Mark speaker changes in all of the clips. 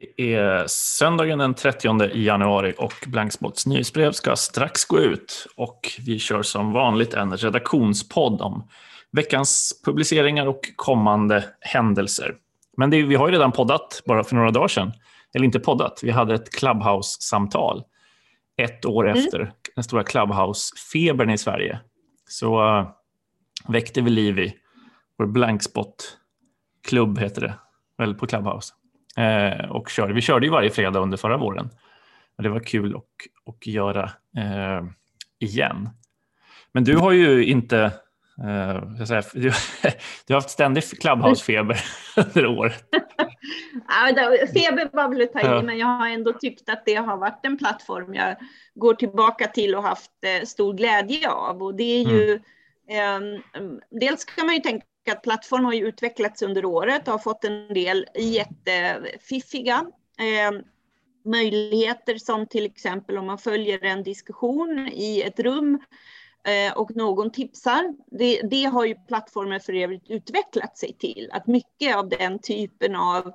Speaker 1: Det är söndagen den 30 januari och Blankspots nyhetsbrev ska strax gå ut och vi kör som vanligt en redaktionspodd om veckans publiceringar och kommande händelser. Men det, vi har ju redan poddat bara för några dagar sedan. Eller inte poddat, vi hade ett Clubhouse-samtal ett år mm. efter den stora Clubhouse-febern i Sverige. Så uh, väckte vi liv i vår Blankspot-klubb, heter det väl på Clubhouse. Uh, och körde. Vi körde ju varje fredag under förra våren. Och det var kul att, att göra uh, igen. Men du har ju inte Uh, säga, du, du, har haft ständig Clubhouse-feber under året.
Speaker 2: feber var väl att ta i, men jag har ändå tyckt att det har varit en plattform jag går tillbaka till och haft eh, stor glädje av. Och det är ju, mm. eh, dels kan man ju tänka att plattformen har ju utvecklats under året och har fått en del jättefiffiga eh, möjligheter som till exempel om man följer en diskussion i ett rum Eh, och någon tipsar. Det, det, har ju plattformen för övrigt utvecklat sig till, att mycket av den typen av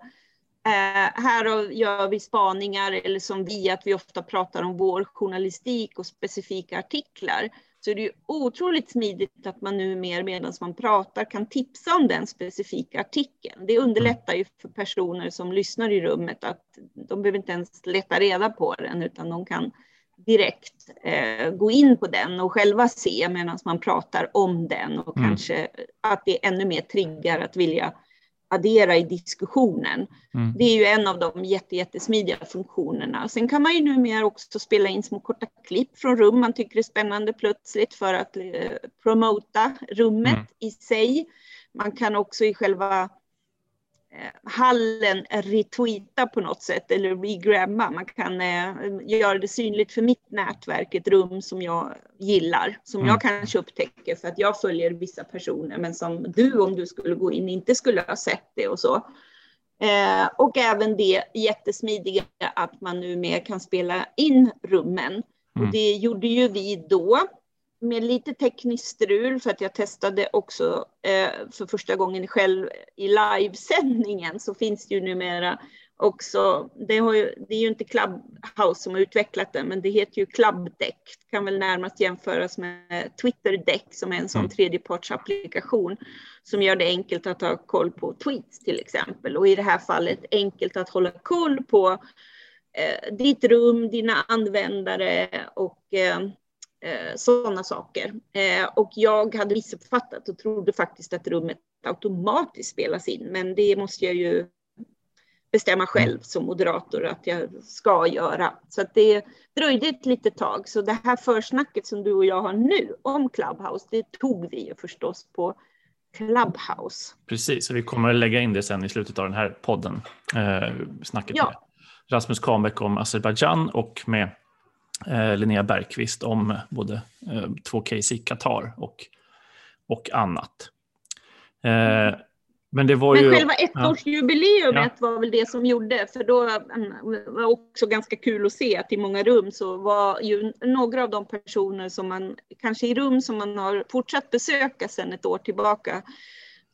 Speaker 2: eh, här gör vi spaningar eller som vi, att vi ofta pratar om vår journalistik och specifika artiklar. Så är det ju otroligt smidigt att man nu mer medan man pratar kan tipsa om den specifika artikeln. Det underlättar ju för personer som lyssnar i rummet att de behöver inte ens leta reda på den utan de kan direkt eh, gå in på den och själva se medan man pratar om den och mm. kanske att det ännu mer triggar att vilja addera i diskussionen. Mm. Det är ju en av de jättesmidiga funktionerna. Sen kan man ju numera också spela in små korta klipp från rum man tycker är spännande plötsligt för att eh, promota rummet mm. i sig. Man kan också i själva hallen retweeta på något sätt eller regramma. Man kan eh, göra det synligt för mitt nätverk, ett rum som jag gillar, som mm. jag kanske upptäcker för att jag följer vissa personer, men som du om du skulle gå in inte skulle ha sett det och så. Eh, och även det jättesmidiga att man nu mer kan spela in rummen. Mm. Och det gjorde ju vi då med lite tekniskt strul för att jag testade också eh, för första gången själv i livesändningen så finns det ju numera också, det, ju, det är ju inte Clubhouse som har utvecklat det, men det heter ju Clubdeck. Det kan väl närmast jämföras med Twitter Deck som är en sån mm. tredjepartsapplikation som gör det enkelt att ha koll på tweets till exempel. Och i det här fallet enkelt att hålla koll på eh, ditt rum, dina användare och eh, sådana saker. Eh, och jag hade missuppfattat och trodde faktiskt att rummet automatiskt spelas in, men det måste jag ju bestämma själv som moderator att jag ska göra. Så att det dröjde ett litet tag. Så det här försnacket som du och jag har nu om Clubhouse, det tog vi ju förstås på Clubhouse.
Speaker 1: Precis, och vi kommer att lägga in det sen i slutet av den här podden. Eh, snacket ja. med Rasmus Kahnbäck om Azerbajdzjan och med eh, Linnea Bergqvist om både eh, två case i Qatar och, och annat. Eh, men det var
Speaker 2: men
Speaker 1: ju...
Speaker 2: själva ettårsjubileumet ja. var väl det som gjorde, för då mm, var det också ganska kul att se att i många rum så var ju några av de personer som man, kanske i rum som man har fortsatt besöka sedan ett år tillbaka,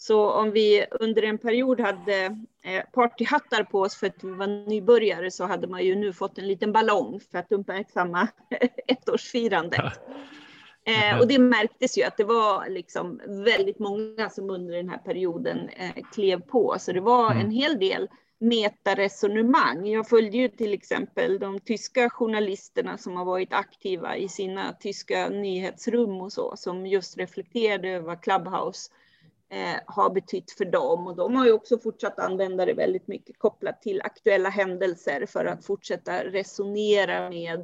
Speaker 2: så om vi under en period hade eh, partyhattar på oss för att vi var nybörjare så hade man ju nu fått en liten ballong för att uppmärksamma ettårsfirandet. Eh, och det märktes ju att det var liksom väldigt många som under den här perioden eh, klev på, så det var mm. en hel del metaresonemang. Jag följde ju till exempel de tyska journalisterna som har varit aktiva i sina tyska nyhetsrum och så, som just reflekterade över Clubhouse eh, har betytt för dem. Och de har ju också fortsatt använda det väldigt mycket kopplat till aktuella händelser för att fortsätta resonera med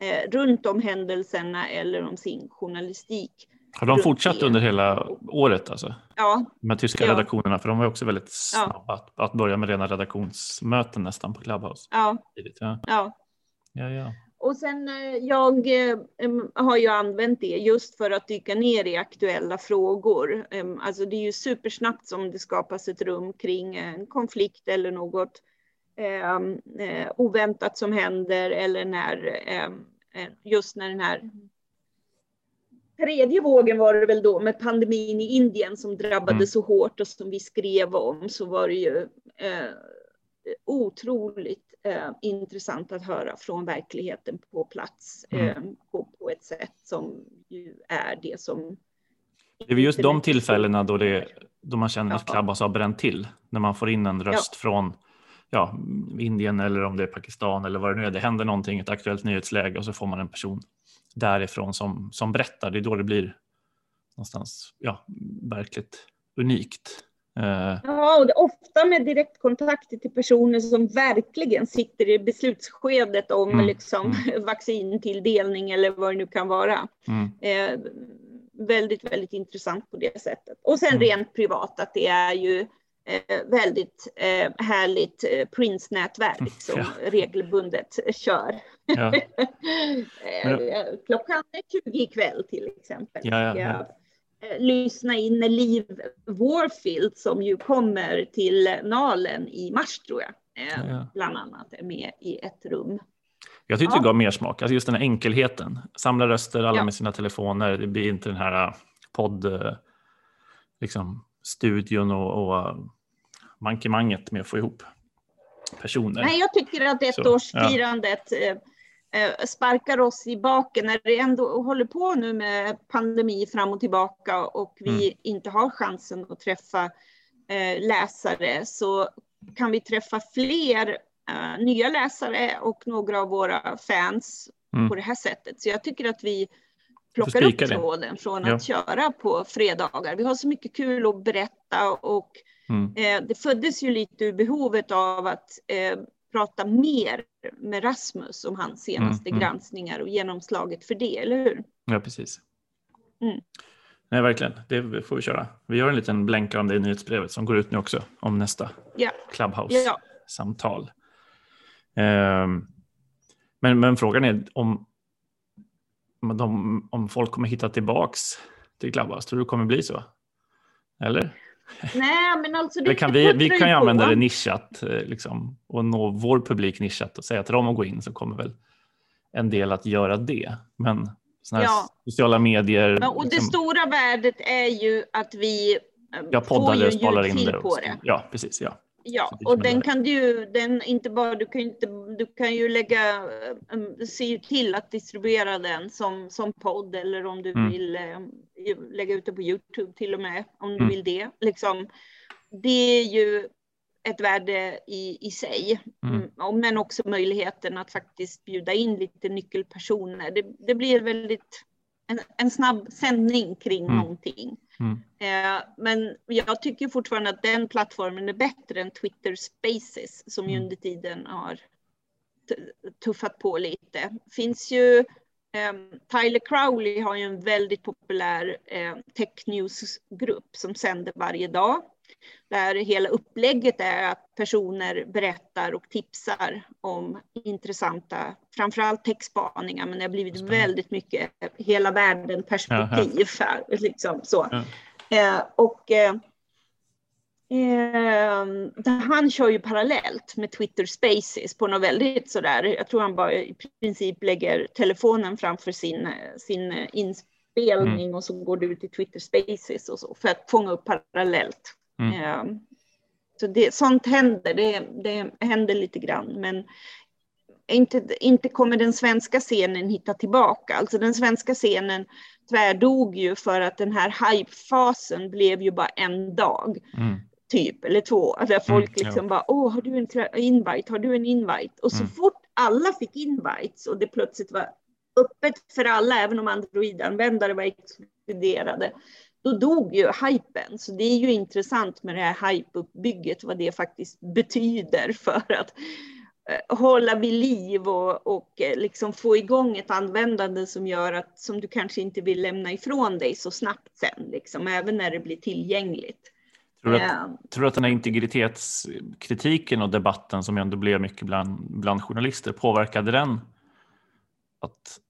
Speaker 2: eh, runt om händelserna eller om sin journalistik.
Speaker 1: Har de fortsatt det. under hela året? Alltså?
Speaker 2: Ja.
Speaker 1: Här tyska ja. redaktionerna, för de var också väldigt snabba ja. att, att börja med rena redaktionsmöten nästan på Clubhouse.
Speaker 2: Ja.
Speaker 1: Ja.
Speaker 2: ja.
Speaker 1: ja, ja.
Speaker 2: Och sen eh, jag eh, har ju använt det just för att dyka ner i aktuella frågor. Alltså det är ju supersnabbt som det skapas ett rum kring en konflikt eller något eh, oväntat som händer eller när just när den här tredje vågen var det väl då med pandemin i Indien som drabbade mm. så hårt och som vi skrev om så var det ju otroligt eh, intressant att höra från verkligheten på plats mm. eh, på, på, ett sätt som ju är det som.
Speaker 1: Det är just de tillfällena då, det, då man känner att Clubhouse har bränt till. När man får in en röst ja. från ja, Indien eller om det är Pakistan eller vad det nu är. Det händer någonting, ett aktuellt nyhetsläge och så får man en person därifrån som, som berättar. Det är då det blir någonstans ja, verkligt unikt.
Speaker 2: Uh, ja, och ofta med direktkontakter till personer som verkligen sitter i beslutsskedet om mm, liksom, mm. vaccintilldelning eller vad det nu kan vara. Mm. Eh, väldigt, väldigt intressant på det sättet. Och sen mm. rent privat att det är ju eh, väldigt eh, härligt eh, Prince-nätverk som ja. regelbundet kör. Ja. Eh, klockan 20 ikväll till exempel.
Speaker 1: Ja,
Speaker 2: Eh, lyssna in Liv Warfield som ju kommer till Nalen i mars tror jag, eh, ja. bland annat är med i ett rum.
Speaker 1: Jag tyckte ja. det gav mer smak, alltså just den här enkelheten. Samla röster, alla ja. med sina telefoner. Det blir inte den här eh, podd, liksom studion och, och mankemanget med att få ihop personer.
Speaker 2: Nej, jag tycker att ettårsfirandet ja Eh, sparkar oss i baken när det ändå håller på nu med pandemi fram och tillbaka och vi mm. inte har chansen att träffa eh, läsare så kan vi träffa fler uh, nya läsare och några av våra fans mm. på det här sättet. Så jag tycker att vi plockar upp tråden från ja. att köra på fredagar. Vi har så mycket kul att berätta och mm. eh, det föddes ju lite ur behovet av att eh, prata mer med Rasmus om hans senaste mm, mm. granskningar och genomslaget för det, eller hur?
Speaker 1: Ja, precis. Mm. Nej, verkligen. Det får vi köra. Vi gör en liten blänkare om det i nyhetsbrevet som går ut nu också om nästa ja. Clubhouse-samtal. Ja. Um, men, men frågan är om, om, de, om folk kommer hitta tillbaks till Clubhouse. Tror du det kommer bli så? Eller?
Speaker 2: Nej, men alltså det,
Speaker 1: kan vi, vi kan ju använda det nischat eh, liksom, och nå vår publik nischat och säga till dem att gå in så kommer väl en del att göra det. Men såna ja. sociala medier.
Speaker 2: Men, och liksom, det stora värdet är ju att vi
Speaker 1: eh, ja, poddar får ju in det. på det. Ja, precis. Ja.
Speaker 2: Ja, och den kan du, den inte bara, du kan, inte, du kan ju lägga, um, se till att distribuera den som, som podd eller om du mm. vill um, lägga ut det på Youtube till och med, om mm. du vill det. Liksom, det är ju ett värde i, i sig, mm. mm men också möjligheten att faktiskt bjuda in lite nyckelpersoner. Det, det blir väldigt en, en snabb sändning kring mm. någonting. Mm. Eh, men jag tycker fortfarande att den plattformen är bättre än Twitter Spaces som ju mm. under tiden har tuffat på lite. Finns ju eh, Tyler Crowley har ju en väldigt populär eh, tech news-grupp som sänder varje dag. Där hela upplägget är att personer berättar och tipsar om intressanta, framförallt techspaningar, men det har blivit väldigt mycket hela världen perspektiv. Här, liksom, så. Ja. Eh, och eh, eh, han kör ju parallellt med Twitter Spaces på något väldigt sådär, jag tror han bara i princip lägger telefonen framför sin, sin inspelning mm. och så går du till Twitter Spaces och så för att fånga upp parallellt. Mm. Så det, sånt händer, det, det händer lite grann, men inte, inte kommer den svenska scenen hitta tillbaka. Alltså den svenska scenen tvärdog ju för att den här hypefasen blev ju bara en dag. Mm. Typ, eller två, där folk mm, liksom ja. bara, åh, har du en invite, har du en invite? Och så mm. fort alla fick invites och det plötsligt var öppet för alla, även om Android-användare var exkluderade, då dog ju hypen. Så det är ju intressant med det här hypeuppbygget, vad det faktiskt betyder för att eh, hålla vid liv och, och eh, liksom få igång ett användande som gör att som du kanske inte vill lämna ifrån dig så snabbt sen, liksom, även när det blir tillgängligt.
Speaker 1: Tror du, att, uh, tror att den här integritetskritiken och debatten som ändå blev mycket bland, bland journalister, påverkade den? Att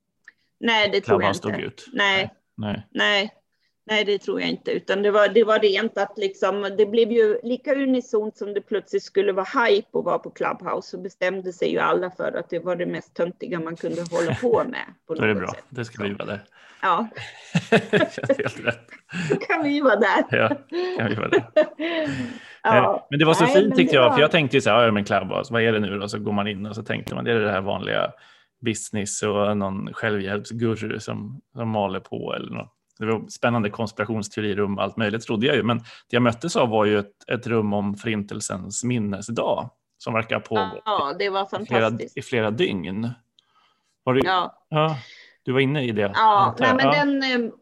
Speaker 2: nej, det tror jag inte. Ut? Nej. Nej. nej. Nej, det tror jag inte, utan det var, det var rent att liksom, det blev ju lika unisont som det plötsligt skulle vara hype att vara på Clubhouse, så bestämde sig ju alla för att det var det mest töntiga man kunde hålla på med. På
Speaker 1: Då är det bra, sätt. det ska vi vara där.
Speaker 2: Ja.
Speaker 1: helt rätt.
Speaker 2: Då kan vi vara där.
Speaker 1: ja, kan vi vara där. Ja. Men det var så Nej, fint tyckte jag, var... för jag tänkte ju så här, ja, men Clubhouse, vad är det nu då? Så går man in och så tänkte man, det är det här vanliga business och någon självhjälpsguru som, som maler på eller något. Det var spännande konspirationsteorirum och allt möjligt trodde jag ju, men det jag möttes av var ju ett, ett rum om förintelsens minnesdag som verkar pågå
Speaker 2: ja, det var fantastiskt.
Speaker 1: I, flera, i flera dygn. Var du, ja. ja. du var inne i det?
Speaker 2: Ja, nej, men ja. den, eh,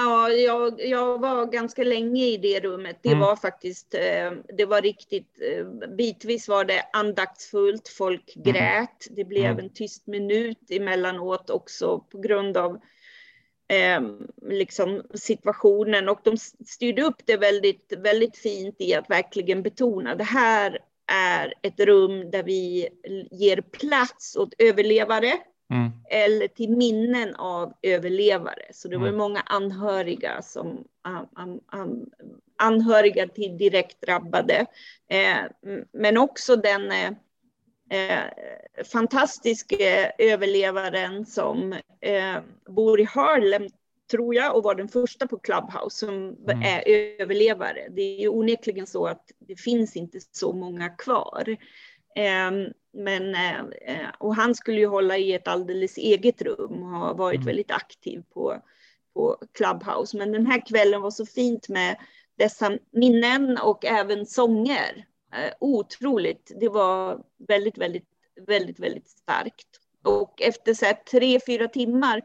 Speaker 2: Ja, jag, jag var ganska länge i det rummet. Det mm. var faktiskt, eh, det var riktigt, eh, bitvis var det andaktsfullt, folk mm. grät. Det blev mm. en tyst minut emellanåt också på grund av eh, liksom situationen och de styrde upp det väldigt, väldigt fint i att verkligen betona det här är ett rum där vi ger plats åt överlevare Mm. eller till minnen av överlevare. Så det var mm. många anhöriga som an, an, anhöriga till direkt drabbade. Eh, men också den eh, eh fantastiska överlevaren som eh, bor i Harlem tror jag, och var den första på Clubhouse som mm. är överlevare. Det är ju onekligen så att det finns inte så många kvar. Ehm, men, eh, eh, och han skulle ju hålla i ett alldeles eget rum och har varit mm. väldigt aktiv på, på Clubhouse. Men den här kvällen var så fint med dessa minnen och även sånger. Eh, otroligt. Det var väldigt, väldigt, väldigt, väldigt starkt. Och efter så här, tre, fyra timmar,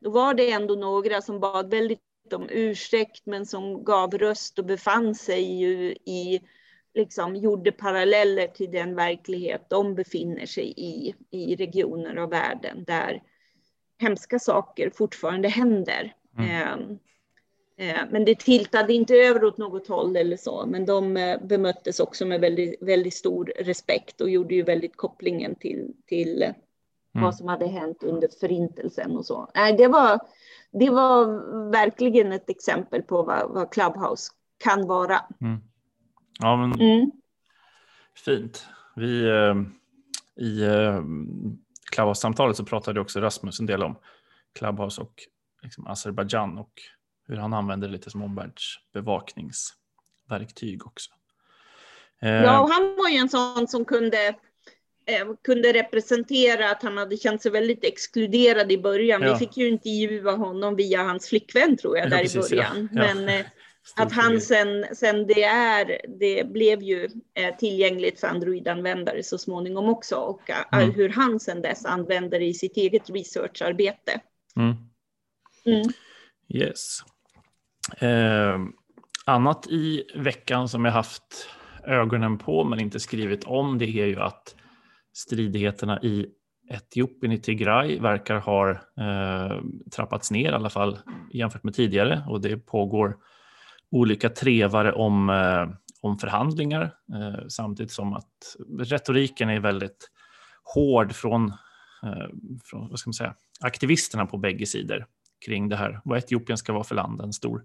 Speaker 2: då var det ändå några som bad väldigt om ursäkt, men som gav röst och befann sig ju i liksom gjorde paralleller till den verklighet de befinner sig i, i regioner av världen där hemska saker fortfarande händer. Mm. Eh, eh, men det tiltade inte över åt något håll eller så, men de eh, bemöttes också med väldigt, väldigt stor respekt och gjorde ju väldigt kopplingen till, till mm. vad som hade hänt under förintelsen och så. Nej, det var, det var verkligen ett exempel på vad, vad Clubhouse kan vara. Mm.
Speaker 1: Ja, men mm. Fint. Vi, eh, I eh, Clubhouse-samtalet så pratade också Rasmus en del om Clubhouse och liksom Azerbajdzjan och hur han använder det lite som omvärldsbevakningsverktyg också.
Speaker 2: Eh, ja, och han var ju en sån som kunde, eh, kunde representera att han hade känt sig väldigt exkluderad i början. Ja. Vi fick ju intervjua honom via hans flickvän tror jag, ja, där precis, i början. Ja. Men eh, att han sen, sen det är, det blev ju tillgängligt för Android-användare så småningom också och mm. hur han sen dess använder det i sitt eget researcharbete. Mm.
Speaker 1: Mm. Yes. Eh, annat i veckan som jag haft ögonen på men inte skrivit om det är ju att stridigheterna i Etiopien i Tigray verkar ha eh, trappats ner i alla fall jämfört med tidigare. Och det pågår olika trevare om, eh, om förhandlingar eh, samtidigt som att retoriken är väldigt hård från, eh, från vad ska man säga, aktivisterna på bägge sidor kring det här, vad Etiopien ska vara för land, en stor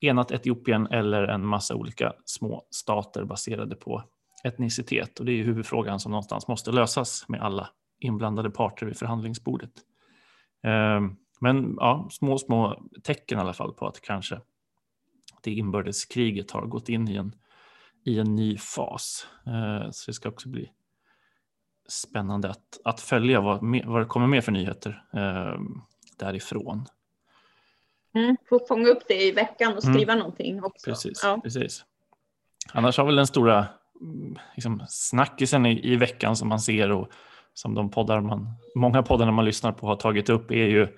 Speaker 1: enat Etiopien eller en massa olika små stater baserade på etnicitet. Och det är huvudfrågan som någonstans måste lösas med alla inblandade parter vid förhandlingsbordet. Ehm, men ja, små, små tecken i alla fall på att kanske det inbördeskriget har gått in i en, i en ny fas. Ehm, så det ska också bli spännande att, att följa vad, vad det kommer mer för nyheter ehm, därifrån.
Speaker 2: Mm, få fånga upp det i veckan och skriva mm. någonting också.
Speaker 1: Precis, ja. precis. Annars har väl den stora mm, liksom, snackisen i, i veckan som man ser och som de poddar man, många poddar man lyssnar på har tagit upp är ju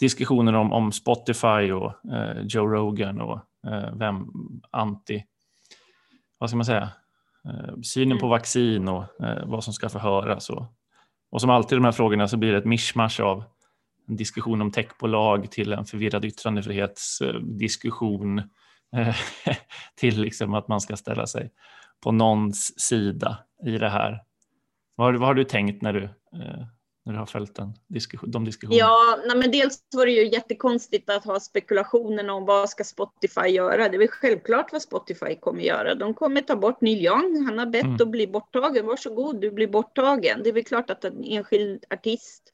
Speaker 1: diskussioner om, om Spotify och eh, Joe Rogan och Eh, vem anti, vad ska man säga, eh, synen på mm. vaccin och eh, vad som ska förhöras. Och, och som alltid i de här frågorna så blir det ett mischmasch av en diskussion om techbolag till en förvirrad yttrandefrihetsdiskussion till liksom att man ska ställa sig på någons sida i det här. Vad har, vad har du tänkt när du när du har följt den diskussion, de diskussionerna?
Speaker 2: Ja, nej, men dels var det ju jättekonstigt att ha spekulationen om vad ska Spotify göra. Det är väl självklart vad Spotify kommer göra. De kommer ta bort Neil Young. Han har bett mm. att bli borttagen. Varsågod, du blir borttagen. Det är väl klart att en enskild artist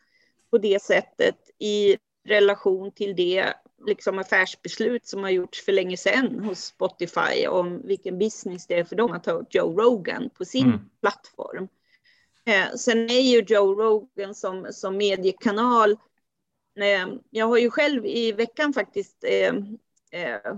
Speaker 2: på det sättet i relation till det liksom affärsbeslut som har gjorts för länge sedan hos Spotify om vilken business det är för dem att ha Joe Rogan på sin mm. plattform. Eh, sen är ju Joe Rogan som, som mediekanal, eh, jag har ju själv i veckan faktiskt eh, eh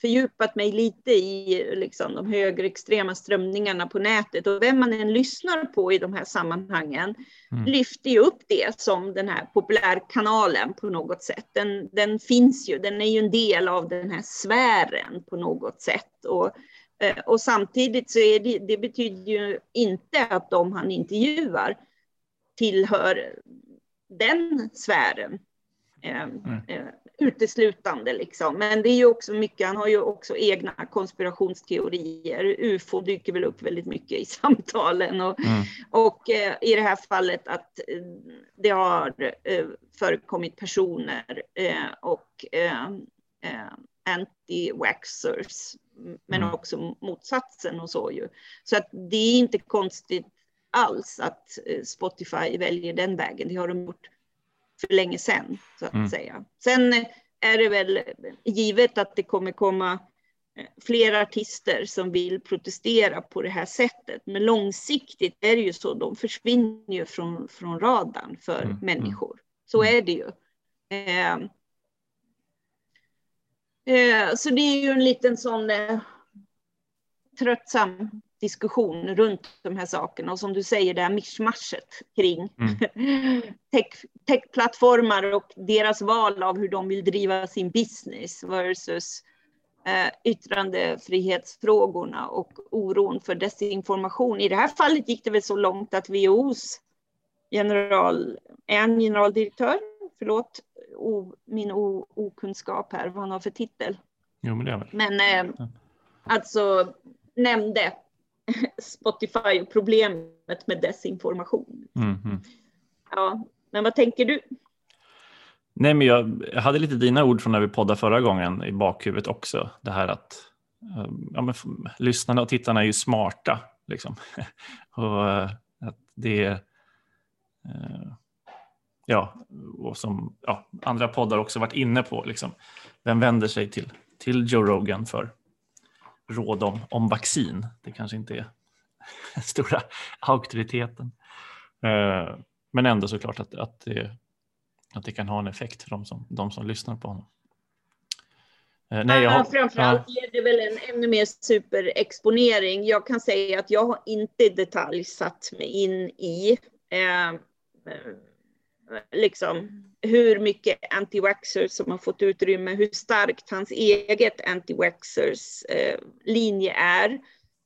Speaker 2: fördjupat mig lite i liksom, de högerextrema strömningarna på nätet och vem man än lyssnar på i de här sammanhangen mm. lyfter ju upp det som den här populärkanalen på något sätt. Den, den finns ju, den är ju en del av den här sfären på något sätt. Och, eh, och samtidigt så är det, det betyder ju inte att de han intervjuar tillhör den sfären. Mm. Uteslutande liksom. Men det är ju också mycket, han har ju också egna konspirationsteorier. UFO dyker väl upp väldigt mycket i samtalen och, mm. och eh, i det här fallet att eh, det har eh, förekommit personer eh, och eh, anti-waxers, men mm. också motsatsen och så ju. Så att det är inte konstigt alls att Spotify väljer den vägen. Det har de gjort för länge sedan, så att mm. säga. Sen är det väl givet att det kommer komma eh, fler artister som vill protestera på det här sättet. Men långsiktigt är det ju så, de försvinner ju från, från radarn för mm. mm. människor. Så mm. är det ju. Eh, eh, så det är ju en liten sån eh, tröttsam diskussion runt de här sakerna och som du säger det här mischmaschet kring mm. tech, techplattformar och deras val av hur de vill driva sin business versus eh, yttrandefrihetsfrågorna och oron för desinformation. I det här fallet gick det väl så långt att WHOs general, en generaldirektör, förlåt o, min o, okunskap här vad han har för titel.
Speaker 1: Jo, men det är
Speaker 2: Men eh, alltså nämnde Spotify och problemet med desinformation. Mm. Ja, men vad tänker du?
Speaker 1: Nej, men jag, hade lite dina ord från när vi poddade förra gången i bakhuvudet också. Det här att eh, ja, men, lyssnarna och tittarna är ju smarta. Liksom. och eh, att det eh, ja, och som ja, andra poddar också varit inne på. Liksom. Vem vänder sig till, till Joe Rogan för råd om, om vaccin. Det kanske inte är den stora auktoriteten. Eh, men ändå såklart att, att, det, att det kan ha en effekt för de som, de som lyssnar på honom.
Speaker 2: Eh, nej, jag har, framförallt ja. ger det väl en ännu mer superexponering. Jag kan säga att jag har inte i detalj satt mig in i eh, liksom, hur mycket anti-waxers som har fått utrymme, hur starkt hans eget anti-waxers eh, linje är.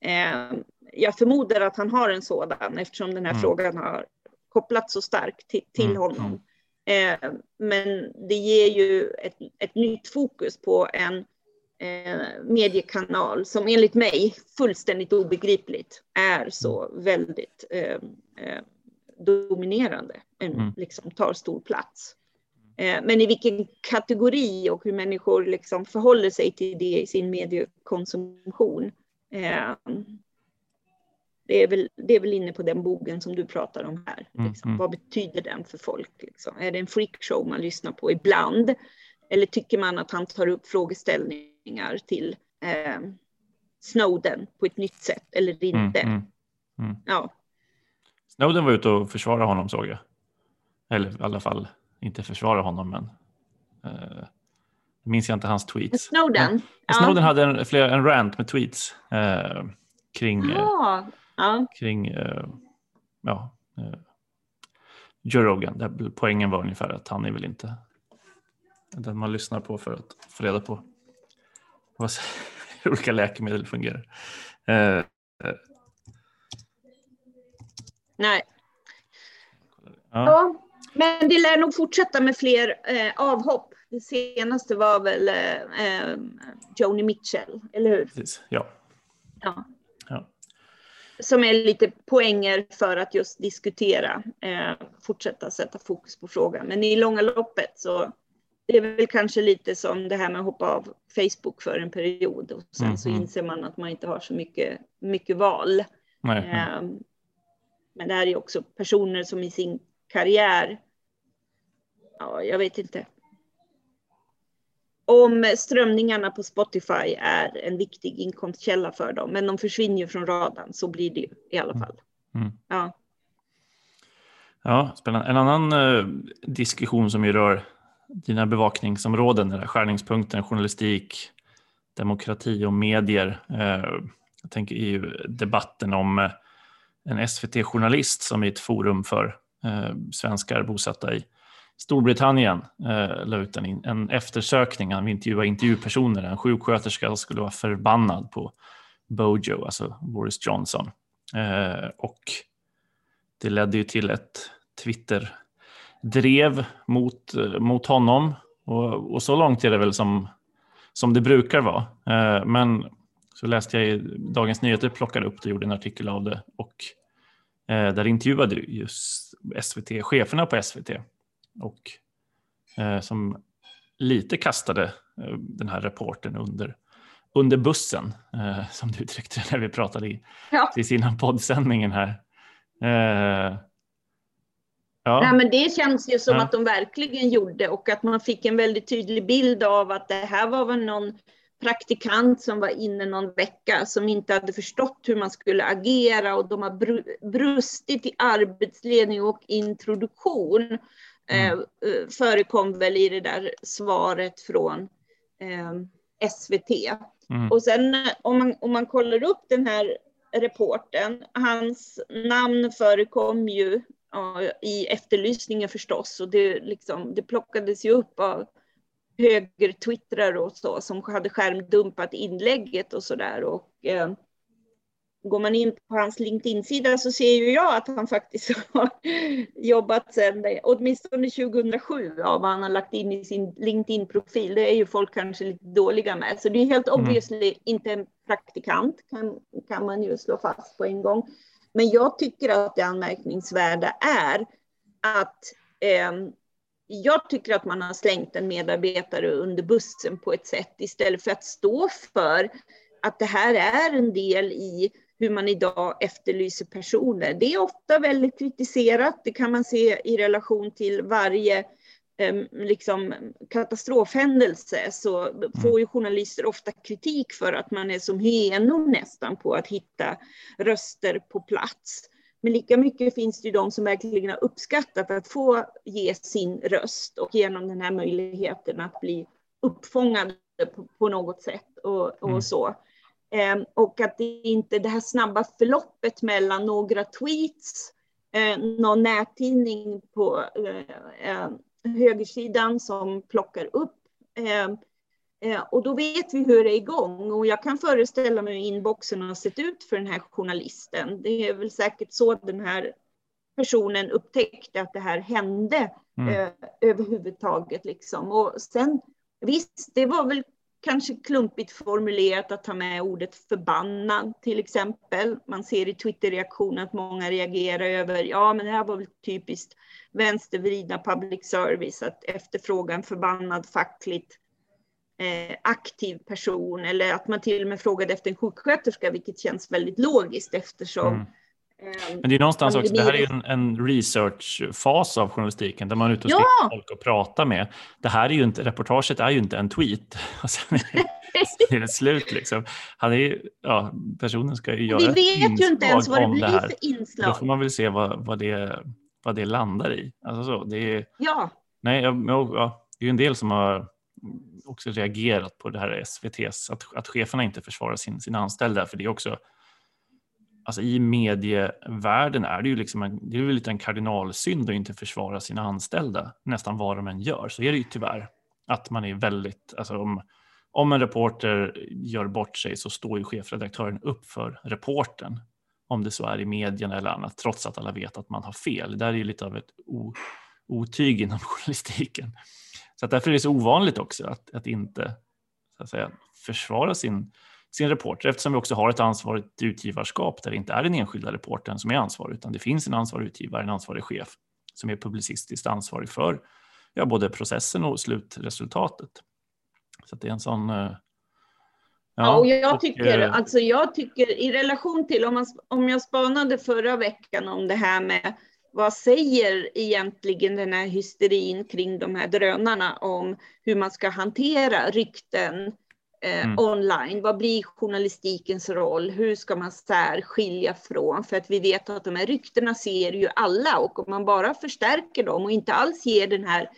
Speaker 2: Eh, jag förmodar att han har en sådan eftersom den här mm. frågan har kopplats så starkt till, till mm. honom. Eh, men det ger ju ett, ett nytt fokus på en eh, mediekanal som enligt mig fullständigt obegripligt är så väldigt dominerande, mm. liksom tar stor plats. Eh, men i vilken kategori och hur människor liksom förhåller sig till det i sin mediekonsumtion. Eh, det är, väl, det är väl inne på den bogen som du pratar om här. Mm, liksom. Mm. Vad betyder den för folk? Liksom? Är det en freakshow man lyssnar på ibland? Eller tycker man att han tar upp frågeställningar till eh, Snowden på ett nytt sätt eller inte? Mm, mm, mm. ja.
Speaker 1: Snowden var ute och försvarade honom såg jag. Eller i alla fall inte försvara honom, men eh, minns jag inte hans tweets.
Speaker 2: Snowden?
Speaker 1: Ja. Snowden hade en, flera, en rant med tweets eh, kring, eh, ja. kring eh, ja, eh, Joe Rogan. Där poängen var ungefär att han är väl inte den man lyssnar på för att få reda på hur olika läkemedel fungerar. Eh, eh.
Speaker 2: Nej. Ja. ja. Men det lär nog fortsätta med fler eh, avhopp. Det senaste var väl eh, eh, Joni Mitchell, eller hur?
Speaker 1: Precis, ja.
Speaker 2: ja. ja. Som är lite poänger för att just diskutera, eh, fortsätta sätta fokus på frågan. Men i långa loppet så det är väl kanske lite som det här med att hoppa av Facebook för en period och sen mm, så mm. inser man att man inte har så mycket, mycket val. Nej, eh, men det här är också personer som i sin karriär ja, jag vet inte. om strömningarna på Spotify är en viktig inkomstkälla för dem, men de försvinner ju från radarn, så blir det ju i alla fall. Mm. Ja.
Speaker 1: Ja, spännande. En annan eh, diskussion som ju rör dina bevakningsområden, den skärningspunkten, journalistik, demokrati och medier. Eh, jag tänker i debatten om eh, en SVT-journalist som i ett forum för eh, svenskar bosatta i Storbritannien eh, la ut en, en eftersökning. Han intervjuade intervjupersoner. En sjuksköterska skulle vara förbannad på Bojo, alltså Boris Johnson. Eh, och det ledde ju till ett Twitter-drev mot, eh, mot honom. Och, och, så långt är det väl som, som det brukar vara. Eh, men så läste jag i Dagens Nyheter, plockade upp det, gjorde en artikel av det och eh, där intervjuade just SVT, cheferna på SVT och eh, som lite kastade eh, den här rapporten under, under bussen, eh, som du uttryckte när vi pratade i, ja. i innan poddsändningen här.
Speaker 2: Eh, ja. Nej, men det känns ju som ja. att de verkligen gjorde och att man fick en väldigt tydlig bild av att det här var väl någon praktikant som var inne någon vecka som inte hade förstått hur man skulle agera och de har brustit i arbetsledning och introduktion. Mm. Eh, förekom väl i det där svaret från eh, SVT. Mm. Och sen om man, om man kollar upp den här reporten, hans namn förekom ju ja, i efterlysningen förstås och det, liksom, det plockades ju upp av höger och så som hade skärmdumpat inlägget och så där. Och, eh, går man in på hans LinkedIn-sida så ser ju jag att han faktiskt har jobbat sedan åtminstone 2007 av vad han har lagt in i sin LinkedIn-profil. Det är ju folk kanske lite dåliga med, så det är helt mm. obviously inte en praktikant kan, kan man ju slå fast på en gång. Men jag tycker att det anmärkningsvärda är att eh, jag tycker att man har slängt en medarbetare under bussen på ett sätt istället för att stå för att det här är en del i hur man idag efterlyser personer. Det är ofta väldigt kritiserat. Det kan man se i relation till varje eh, liksom, katastrofhändelse så får ju journalister ofta kritik för att man är som hyenor nästan på att hitta röster på plats. Men lika mycket finns det ju de som verkligen har uppskattat att få ge sin röst och genom den här möjligheten att bli uppfångade på, på något sätt och, och mm. så. Eh, och att det inte det här snabba förloppet mellan några tweets, eh, någon nättidning på eh, eh högersidan som plockar upp Eh, och då vet vi hur det är igång och jag kan föreställa mig hur inboxen har sett ut för den här journalisten. Det är väl säkert så den här personen upptäckte att det här hände mm. eh, överhuvudtaget. Liksom. Och sen visst, det var väl kanske klumpigt formulerat att ta med ordet förbannad till exempel. Man ser i Twitter-reaktionen att många reagerar över, ja men det här var väl typiskt vänstervridna public service, att efterfråga en förbannad fackligt eh, aktiv person eller att man till och med frågade efter en sjuksköterska, vilket känns väldigt logiskt eftersom mm.
Speaker 1: Eh, Men det är någonstans också, det här är en, en researchfas av journalistiken där man är ute och ja! folk och pratar med. Det här är ju inte, reportaget är ju inte en tweet och sen är det, är det slut liksom. Han är, ja, personen ska ju göra
Speaker 2: Vi vet ju inte ens vad det blir för inslag.
Speaker 1: Då får man väl se vad, vad, det, vad det landar i. Alltså så, det är,
Speaker 2: ja.
Speaker 1: Nej, ja, det är ju en del som har också reagerat på det här SVTs, att, att cheferna inte försvarar sin, sina anställda. För det är också, alltså i medievärlden är det ju liksom en, det är väl lite en kardinalsynd att inte försvara sina anställda nästan vad de än gör. Så är det ju tyvärr. Att man är väldigt, alltså om, om en reporter gör bort sig så står ju chefredaktören upp för reporten om det så är i medierna eller annat, trots att alla vet att man har fel. Det där är ju lite av ett otyg inom journalistiken. Så att därför är det så ovanligt också att, att inte så att säga, försvara sin, sin reporter eftersom vi också har ett ansvarigt utgivarskap där det inte är den enskilda reportern som är ansvarig utan det finns en ansvarig utgivare, en ansvarig chef som är publicistiskt ansvarig för ja, både processen och slutresultatet. Så det är en sån
Speaker 2: eh, Ja, och jag och, tycker, eh, alltså jag tycker i relation till om, man, om jag spanade förra veckan om det här med vad säger egentligen den här hysterin kring de här drönarna om hur man ska hantera rykten eh, mm. online? Vad blir journalistikens roll? Hur ska man särskilja från? För att vi vet att de här ryktena ser ju alla och om man bara förstärker dem och inte alls ger den här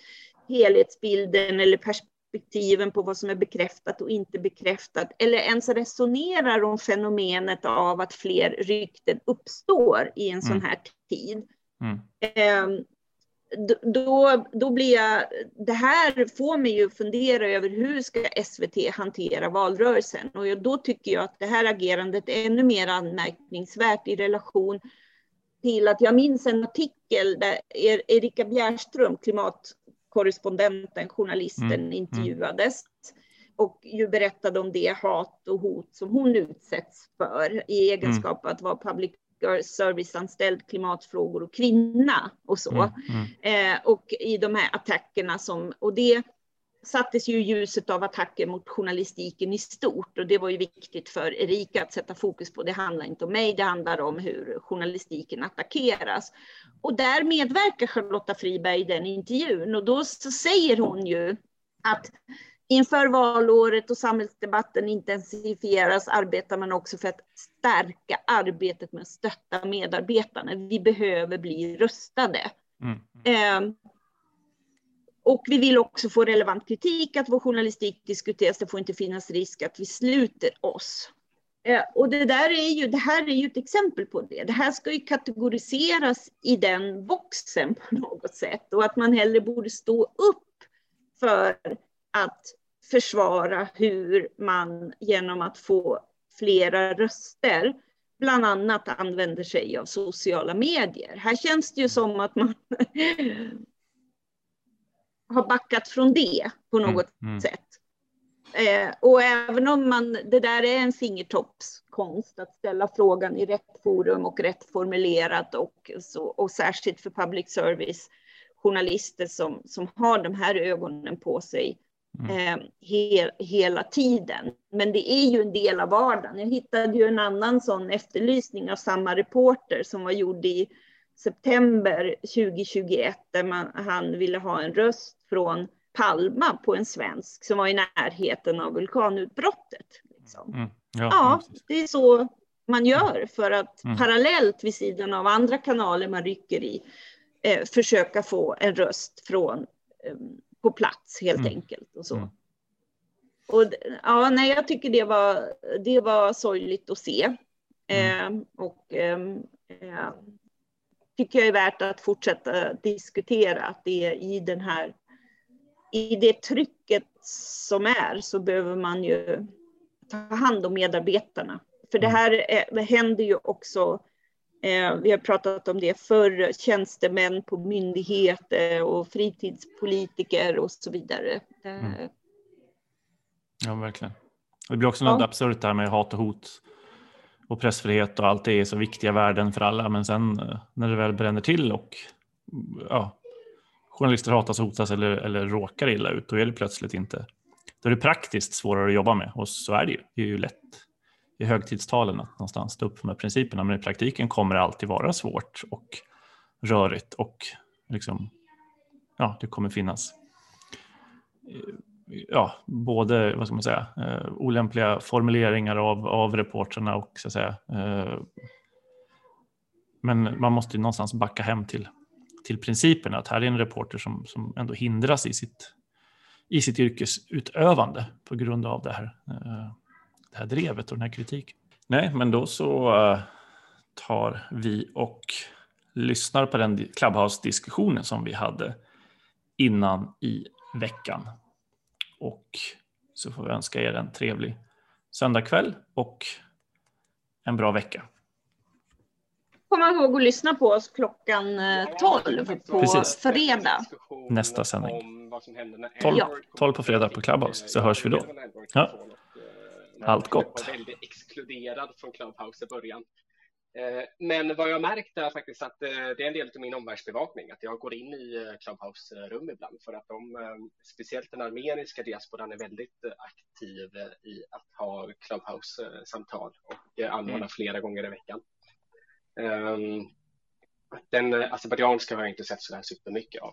Speaker 2: helhetsbilden eller perspektiven på vad som är bekräftat och inte bekräftat eller ens resonerar om fenomenet av att fler rykten uppstår i en mm. sån här tid Mm. Eh, då, då blir jag, det här får mig ju fundera över hur ska SVT hantera valrörelsen? Och då tycker jag att det här agerandet är ännu mer anmärkningsvärt i relation till att jag minns en artikel där Erika Bjärström, klimatkorrespondenten, journalisten, mm. intervjuades och ju berättade om det hat och hot som hon utsätts för i egenskap mm. att vara public serviceanställd, klimatfrågor och kvinna och så. Mm, mm. Eh, och i de här attackerna som, och det sattes ju i ljuset av attacker mot journalistiken i stort och det var ju viktigt för Erika att sätta fokus på. Det handlar inte om mig, det handlar om hur journalistiken attackeras. Och där medverkar Charlotta Friberg i den intervjun och då säger hon ju att Inför valåret och samhällsdebatten intensifieras arbetar man också för att stärka arbetet med att stötta medarbetarna. Vi behöver bli rustade. Mm. Eh, och vi vill också få relevant kritik, att vår journalistik diskuteras. Det får inte finnas risk att vi sluter oss. Eh, och det, där är ju, det här är ju ett exempel på det. Det här ska ju kategoriseras i den boxen på något sätt och att man hellre borde stå upp för att försvara hur man genom att få flera röster bland annat använder sig av sociala medier. Här känns det ju som att man har backat från det på mm, något mm, mm. sätt. Eh, och även om man, det där är en fingertoppskonst att ställa frågan i rätt forum och rätt formulerat och, så, och särskilt för public service journalister som, som har de här ögonen på sig Mm. Eh, he, hela tiden. Men det är ju en del av vardagen. Jag hittade ju en annan sån efterlysning av samma reporter som var gjord i september 2021 där man, han ville ha en röst från Palma på en svensk som var i närheten av vulkanutbrottet. Liksom. Mm. Ja, ja det är så man gör för att mm. parallellt vid sidan av andra kanaler man rycker i eh, försöka få en röst från eh, på plats helt mm. enkelt. Och så. Mm. Och, ja, nej, jag tycker det var, det var sorgligt att se. Mm. Eh, och eh, tycker jag är värt att fortsätta diskutera att det är i den här i det trycket som är så behöver man ju ta hand om medarbetarna. För det mm. här är, händer ju också Eh, vi har pratat om det förr, tjänstemän på myndigheter och fritidspolitiker och så vidare. Mm.
Speaker 1: Ja, verkligen. Det blir också något ja. absurt där med hat och hot och pressfrihet och allt det är så viktiga värden för alla. Men sen eh, när det väl bränner till och ja, journalister hatas, hotas eller, eller råkar illa ut, då är det plötsligt inte. Då är det praktiskt svårare att jobba med och så är det ju. Det är ju lätt i högtidstalen att någonstans stå upp för de här principerna. Men i praktiken kommer det alltid vara svårt och rörigt och liksom, ja, det kommer finnas eh, ja, både vad ska man säga, eh, olämpliga formuleringar av, av reportrarna och så att säga. eh, men man måste ju någonstans backa hem till, till principerna att här är en reporter som, som ändå hindras i sitt, i sitt yrkesutövande på grund av det här. Eh, det här drevet och den här kritiken. Nej, men då så uh, tar vi och lyssnar på den Clubhouse-diskussionen som vi hade innan i veckan. Och så får vi önska er en trevlig söndagkväll och en bra vecka.
Speaker 2: Kom ihåg att lyssna på oss klockan 12 eh, på Precis. fredag.
Speaker 1: Nästa sändning. 12, 12 på fredag på Clubhouse, så hörs vi då. Ja. Allt gott.
Speaker 3: Jag var väldigt exkluderad från Clubhouse i början. Eh, men vad jag märkt är faktiskt att eh, det är en del av min omvärldsbevakning, att jag går in i eh, Clubhouse-rum ibland för att de, speciellt den armeniska diasporan är väldigt aktiv i att ha Clubhouse-samtal och anordna mm. flera gånger i veckan. Ehm, den azerbajdzjanska har jag inte sett så här supermycket av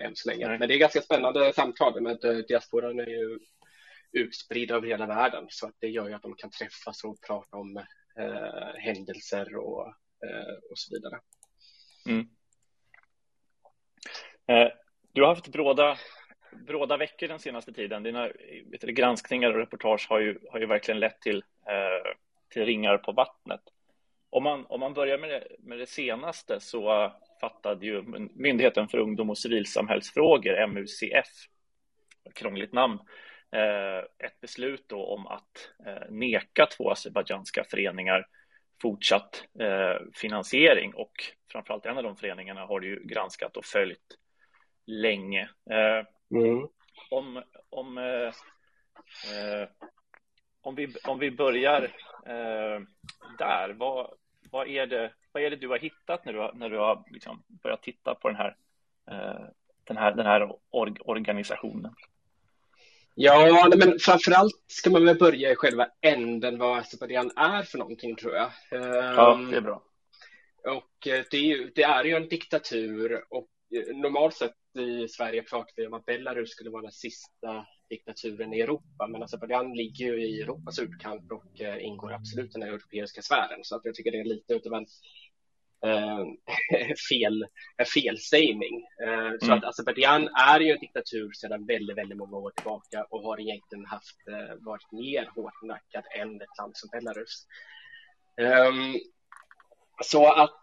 Speaker 3: än så länge. Men det är ganska spännande samtal. Med diasporan är ju utspridda över hela världen så att det gör ju att de kan träffas och prata om eh, händelser och, eh, och så vidare. Mm.
Speaker 1: Eh, du har haft bråda, bråda veckor den senaste tiden. Dina vet du, granskningar och reportage har ju, har ju verkligen lett till, eh, till ringar på vattnet. Om man, om man börjar med det, med det senaste så fattade ju Myndigheten för ungdom och civilsamhällsfrågor, MUCF, krångligt namn, eh, ett beslut då om att eh, neka två azerbajdzjanska föreningar fortsatt eh, finansiering och framförallt en av de föreningarna har ju granskat och följt länge. Mm. Om, om, om, vi, om vi börjar där, vad, vad, är det, vad är det du har hittat när du har, när du har liksom börjat titta på den här, den här, den här organisationen?
Speaker 3: Ja, men framförallt ska man väl börja i själva änden vad Azerbajdzjan är för någonting tror jag.
Speaker 1: Ja, ehm, det är bra.
Speaker 3: Och eh, det är ju, det är ju en diktatur och eh, normalt sett i Sverige pratar vi om att Belarus skulle vara den sista diktaturen i Europa, men Azerbajdzjan ligger ju i Europas utkant och eh, ingår absolut i den europeiska sfären, så att jag tycker det är lite utav en eh, fel, felsägning. Eh, så mm. att Azerbajdzjan är ju en diktatur sedan väldigt, väldigt många år tillbaka och har egentligen haft, eh, varit mer hårdnackat än ett land som Belarus. Um, så att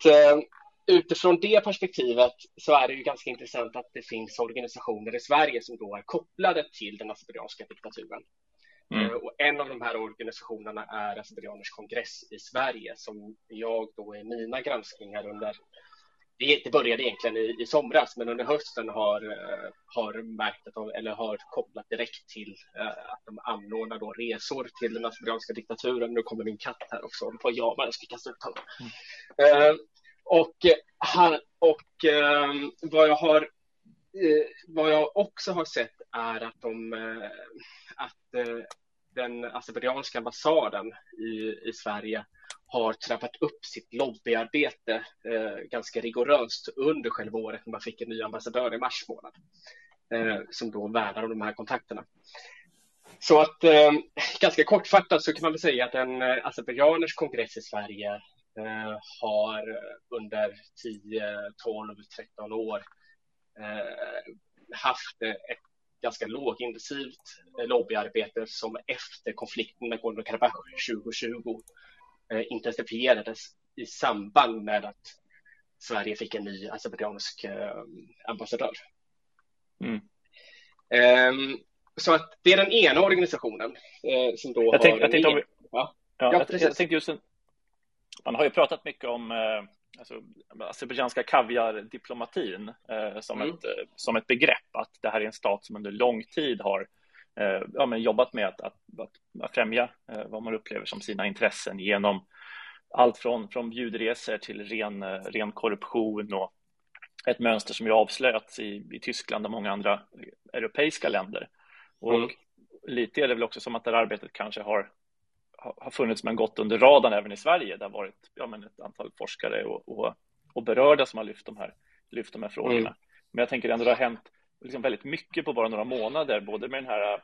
Speaker 3: utifrån det perspektivet så är det ju ganska intressant att det finns organisationer i Sverige som då är kopplade till den azerbajdzjanska diktaturen. Mm. Eh, och en av de här organisationerna är Azerbajdzjaners kongress i Sverige som jag då i mina granskningar under det började egentligen i, i somras, men under hösten har, uh, har märkt att de, eller har kopplat direkt till uh, att de anordnar då resor till den azerbajdzjanska diktaturen. Nu kommer min katt här också, på jag ska kasta ut honom. Mm. Uh, och, han, och ehm, vad jag har vad jag också har sett är att de eh, att eh, den azerbajdzjanska ambassaden i, i Sverige har trappat upp sitt lobbyarbete eh, ganska rigoröst under själva året när man fick en ny ambassadör i mars månad eh, som då värnar om de här kontakterna. Så att eh, ganska kortfattat så kan man väl säga att en eh, azerbajdzjaners kongress i Sverige eh, har under 10, 12, 13 år eh, haft eh, ett ganska lågintensivt eh, lobbyarbete som efter konflikten med Nagorno-Karabach 2020 eh, intensifierades i samband med att Sverige fick en ny azerbajdzjansk eh, ambassadör. Mm. Um, så att det är den ena organisationen eh, som då
Speaker 1: jag har... Tänk, jag tänkte, vi... ja. Ja, jag, jag, tänkte just. Man har ju pratat mycket om eh, alltså, azerbajdzjanska kaviardiplomatin eh, som, mm. ett, eh, som ett begrepp, att det här är en stat som under lång tid har eh, ja, men jobbat med att, att, att främja eh, vad man upplever som sina intressen genom allt från, från bjudresor till ren, eh, ren korruption och ett mönster som ju avslöjats i, i Tyskland och många andra europeiska länder. Och mm. lite är det väl också som att det här arbetet kanske har har funnits men gått under radarn även i Sverige. Det har varit ja, men ett antal forskare och, och, och berörda som har lyft de här, lyft de här frågorna. Mm. Men jag tänker ändå det har hänt liksom väldigt mycket på bara några månader, både med den här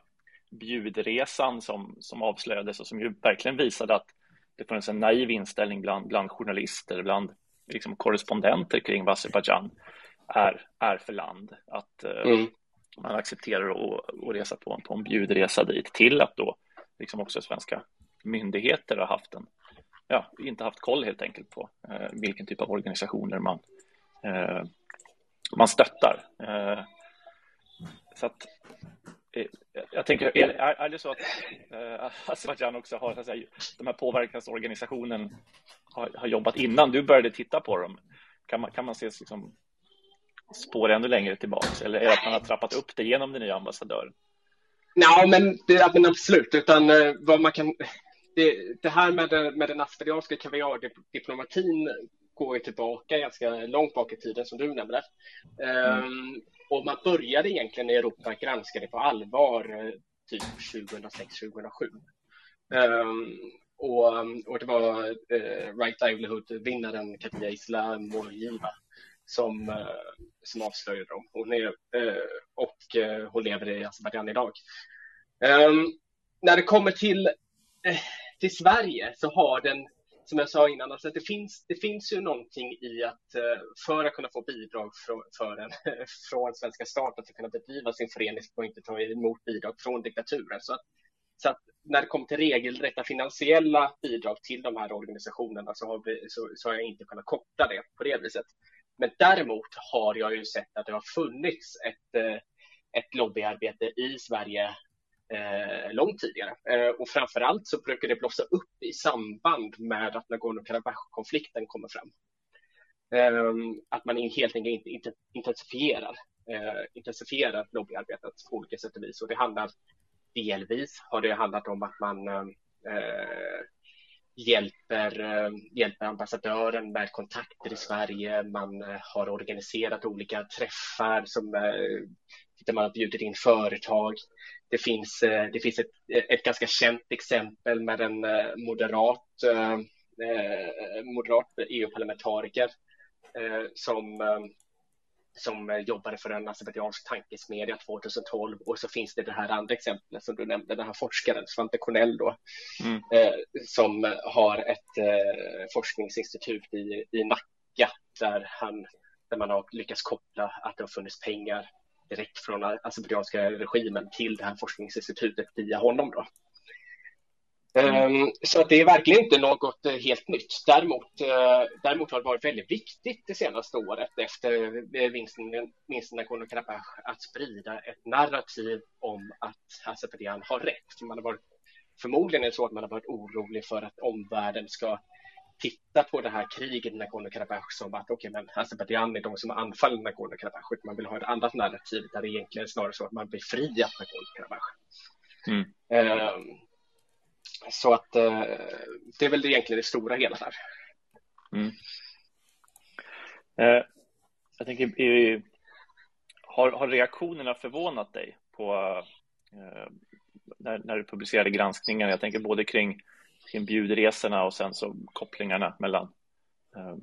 Speaker 1: bjudresan som, som avslöjades och som ju verkligen visade att det funnits en naiv inställning bland, bland journalister, bland liksom korrespondenter kring vad Azerbajdzjan är, är för land. Att eh, mm. man accepterar att resa på, på en bjudresa dit till att då liksom också svenska myndigheter har haft en, ja, inte haft koll helt enkelt på eh, vilken typ av organisationer man, eh, man stöttar. Eh, så att, eh, jag tänker, är, är det så att eh, Azerbajdzjan också har, så att säga, de här påverkansorganisationen har, har jobbat innan du började titta på dem? Kan man, kan man se liksom, spår ännu längre tillbaks eller är det att man har trappat upp det genom den nya ambassadören?
Speaker 3: Nej, men, det, men absolut, utan eh, vad man kan det, det här med, den, med den aspergianska kaviardiplomatin går ju tillbaka ganska långt bak i tiden som du nämnde. Mm. Um, och man började egentligen i Europa granska det på allvar eh, typ 2006-2007. Um, och, och det var eh, Right Livelihood-vinnaren Katia Isla Morgiva som, eh, som avslöjade dem. Hon är, eh, och eh, hon lever i Azerbajdzjan idag. Ehm, när det kommer till, till Sverige så har den som jag sa innan, alltså det, finns, det finns ju någonting i att eh, för att kunna få bidrag från, för en, från svenska staten för att kunna bedriva sin förening så man inte ta emot bidrag från diktaturen. Så att, så att när det kommer till regelrätta finansiella bidrag till de här organisationerna så har, vi, så, så har jag inte kunnat koppla det på det viset. Men däremot har jag ju sett att det har funnits ett, eh, ett lobbyarbete i Sverige eh, långt tidigare. Eh, och framför allt så brukar det blossa upp i samband med att Nagorno-Karabach-konflikten kommer fram. Eh, att man helt enkelt inte intensifierar, eh, intensifierar lobbyarbetet på olika sätt och vis. Och det handlar delvis har det handlat om att man eh, eh, hjälper, eh, hjälper ambassadören med kontakter i Sverige. Man eh, har organiserat olika träffar som eh, där man har bjudit in företag. Det finns, det finns ett, ett ganska känt exempel med en moderat, moderat EU-parlamentariker som som jobbade för en azerbajdzjansk tankesmedja 2012 och så finns det det här andra exemplet som du nämnde, den här forskaren Svante Cornell då, mm. eh, som har ett eh, forskningsinstitut i, i Nacka där, han, där man har lyckats koppla att det har funnits pengar direkt från azerbajdzjanska regimen till det här forskningsinstitutet via honom. Då. Mm. Så det är verkligen inte något eh, helt nytt. Däremot, eh, däremot har det varit väldigt viktigt det senaste året efter vinsten, vinsten i Nagorno-Karabach att sprida ett narrativ om att Azerbajdzjan har rätt. Man har varit, förmodligen är det så att man har varit orolig för att omvärlden ska titta på det här kriget i Nagorno-Karabach som att okej, okay, men Azerbajdzjan är de som har anfallit Nagorno-Karabach. Man vill ha ett annat narrativ där det egentligen är snarare så att man befriat Nagorno-Karabach. Mm. Um, så att eh, det är väl egentligen det stora hela där. Mm.
Speaker 1: Eh, jag tänker, i, har, har reaktionerna förvånat dig på eh, när, när du publicerade granskningen? Jag tänker både kring, kring bjudresorna och sen så kopplingarna mellan eh,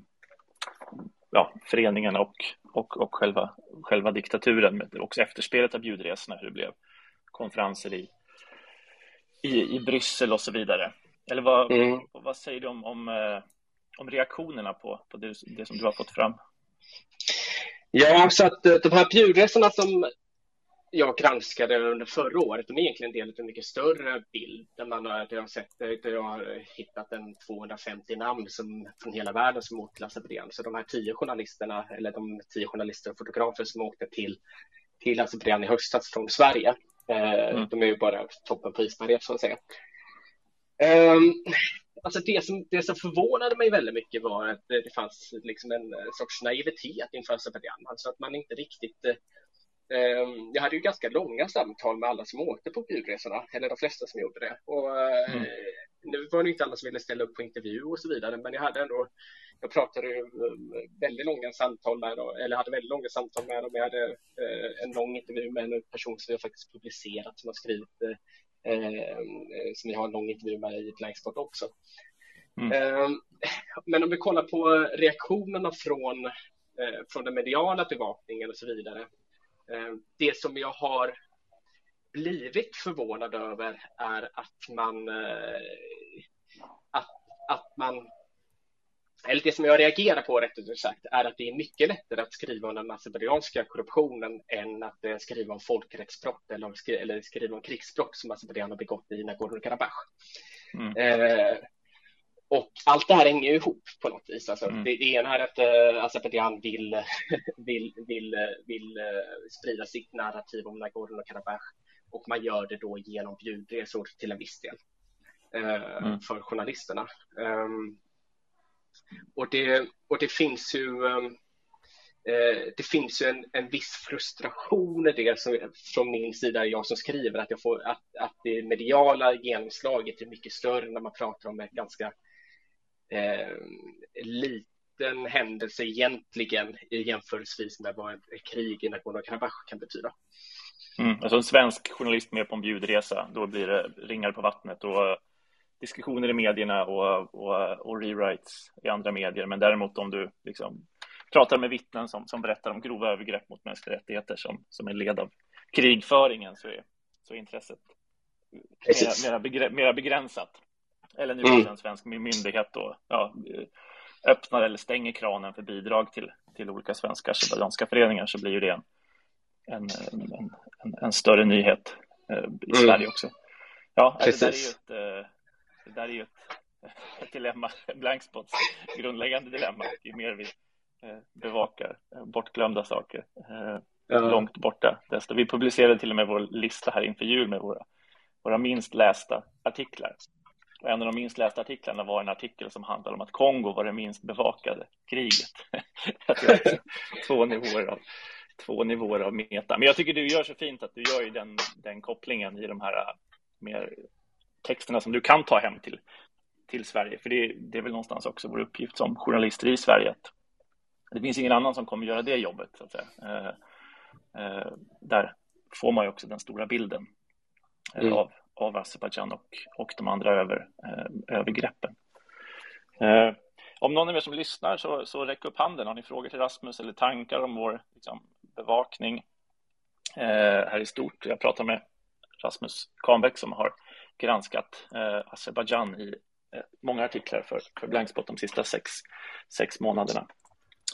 Speaker 1: ja, föreningarna och, och, och själva, själva diktaturen, men också efterspelet av bjudresorna, hur det blev konferenser i i, i Bryssel och så vidare. Eller vad, mm. vad säger du om, om, eh, om reaktionerna på, på det, det, som du har fått fram?
Speaker 3: Ja, så att eh, de här bjudresorna som jag granskade under förra året, de är egentligen en del av en mycket större bild där, man har, där, jag, sett, där jag har hittat en 250 namn som, från hela världen som till Azerbajdzjan. Så de här tio journalisterna, eller de tio journalister och fotografer som åkte till, till Azerbajdzjan i höstas från Sverige, Eh, mm. De är ju bara toppen på isberget så att säga. Um, alltså det, som, det som förvånade mig väldigt mycket var att det fanns liksom en eh, sorts naivitet inför Azerbajdzjan. Alltså att man inte riktigt um, jag hade ju ganska långa samtal med alla som åkte på bjudresorna, eller de flesta som gjorde det. Och, mm. uh, nu var det inte alla som ville ställa upp på intervju och så vidare, men jag hade ändå jag pratade eh, väldigt långa samtal med dem, eller hade väldigt långa samtal med dem. Jag hade eh, en lång intervju med en person som jag faktiskt publicerat som har skrivit, eh, som jag har en lång intervju med i Blanksport också. Mm. Men om vi kollar på reaktionerna från, från den mediala bevakningen och så vidare. Det som jag har blivit förvånad över är att man att, att man eller det som jag reagerar på rätt ut sagt, är att det är mycket lättare att skriva om den azerbajdzjanska korruptionen än att eh, skriva om folkrättsbrott eller skriva om krigsbrott som Azerbajdzjan har begått i Nagorno-Karabach. Mm. Eh, och allt det här hänger ju ihop på något vis. Alltså, mm. det, det ena är att eh, Azerbajdzjan vill, vill, vill, vill eh, sprida sitt narrativ om Nagorno-Karabach och man gör det då genom bjudresor till en viss del eh, mm. för journalisterna. Um, och det, och det finns ju um, det finns ju en, en viss frustration i det som, från min sida, jag som skriver, att, jag får, att, att det mediala genomslaget är mycket större när man pratar om ett ganska eh, liten händelse egentligen jämförelsevis med vad ett krig i Nagorno-Karabach kan betyda.
Speaker 1: Mm, alltså en svensk journalist med på en bjudresa, då blir det ringar på vattnet och diskussioner i medierna och, och, och rewrites i andra medier. Men däremot om du liksom pratar med vittnen som, som berättar om grova övergrepp mot mänskliga rättigheter som, som är led av krigföringen så är, så är intresset mera, mera begränsat. Eller nu mm. en svensk myndighet då ja, öppnar eller stänger kranen för bidrag till, till olika svenska azerbajdzjanska föreningar så blir ju det en, en, en, en, en större nyhet eh, i mm. Sverige också. Ja, det där är ju ett, eh, det där är ju ett, ett dilemma, Blankspots grundläggande dilemma. Ju mer vi eh, bevakar bortglömda saker ja. långt borta, desto vi publicerade till och med vår lista här inför jul med våra, våra minst lästa artiklar. Och en av de minst lästa artiklarna var en artikel som handlade om att Kongo var det minst bevakade kriget. två, nivåer av, två nivåer av meta. Men jag tycker du gör så fint att du gör ju den, den kopplingen i de här äh, mer texterna som du kan ta hem till, till Sverige. För det, det är väl någonstans också vår uppgift som journalister i Sverige att det finns ingen annan som kommer göra det jobbet. Så att säga. Eh, eh, där får man ju också den stora bilden eh, mm. av, av Azerbajdzjan och, och de andra över, eh, övergreppen. Eh, om någon av er som lyssnar så, så räck upp handen. Har ni frågor till Rasmus eller tankar om vår liksom, bevakning eh, här i stort? Jag pratar med Rasmus Kahnbäck som har granskat eh, Azerbajdzjan i eh, många artiklar för, för Blankspot de sista sex, sex månaderna.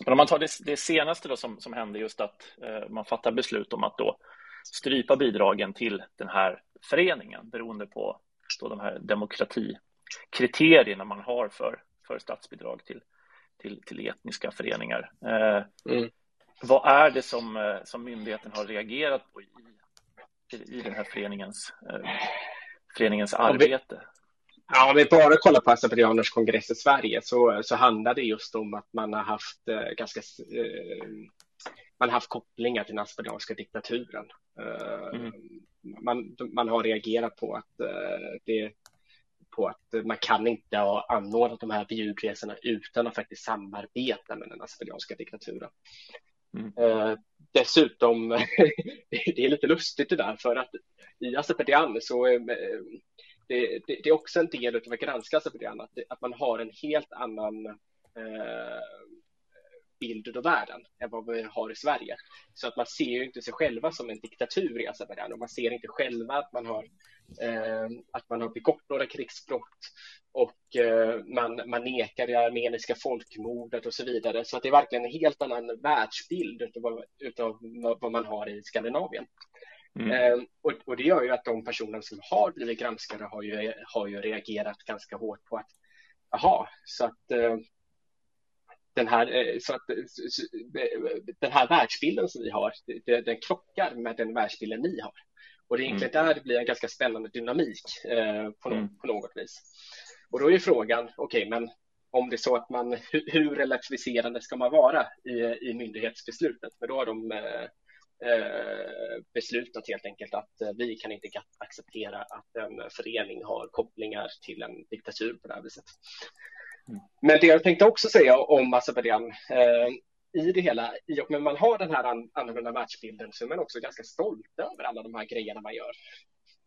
Speaker 1: Men om man tar det, det senaste då som, som hände just att eh, man fattar beslut om att då strypa bidragen till den här föreningen beroende på då de här demokratikriterierna man har för, för statsbidrag till, till, till etniska föreningar. Eh, mm. Vad är det som, eh, som myndigheten har reagerat på i, i, i den här föreningens, eh, föreningens arbete?
Speaker 3: Ja, om vi bara kollar på Azerbajdzjaners kongress i Sverige så, så handlar det just om att man har haft eh, ganska eh, man har haft kopplingar till den azerbajdzjanska diktaturen. Eh, mm. Man, man har reagerat på att eh, det på att man kan inte ha anordnat de här bjudresorna utan att faktiskt samarbeta med den azerbajdzjanska diktaturen. Mm. Eh, dessutom, det är lite lustigt det där för att i Azerbajdzjan så eh, det, det, det, är också en del av att granska Azerbajdzjan att, att man har en helt annan eh, bild av världen än vad vi har i Sverige. Så att man ser ju inte sig själva som en diktatur i Azerbajdzjan och man ser inte själva att man har, eh, att man har begått några krigsbrott och eh, man, man nekar det armeniska folkmordet och så vidare. Så att det är verkligen en helt annan världsbild utav, utav vad man har i Skandinavien. Mm. Eh, och, och, det gör ju att de personer som har blivit granskade har ju, har ju reagerat ganska hårt på att jaha, så att eh, den här, eh, så att, den här världsbilden som vi har, den krockar med den världsbilden ni har. Och det är egentligen mm. där det blir en ganska spännande dynamik eh, på, no mm. på, något vis. Och då är frågan, okej, okay, men om det är så att man, hur, hur relativiserande ska man vara i, i myndighetsbeslutet? För då har de eh, eh beslutat helt enkelt att eh, vi kan inte acceptera att en förening har kopplingar till en diktatur på det här viset. Men det jag tänkte också säga om Azerbajdzjan eh, i det hela, i och med att man har den här an annorlunda matchbilden så är man också ganska stolt över alla de här grejerna man gör.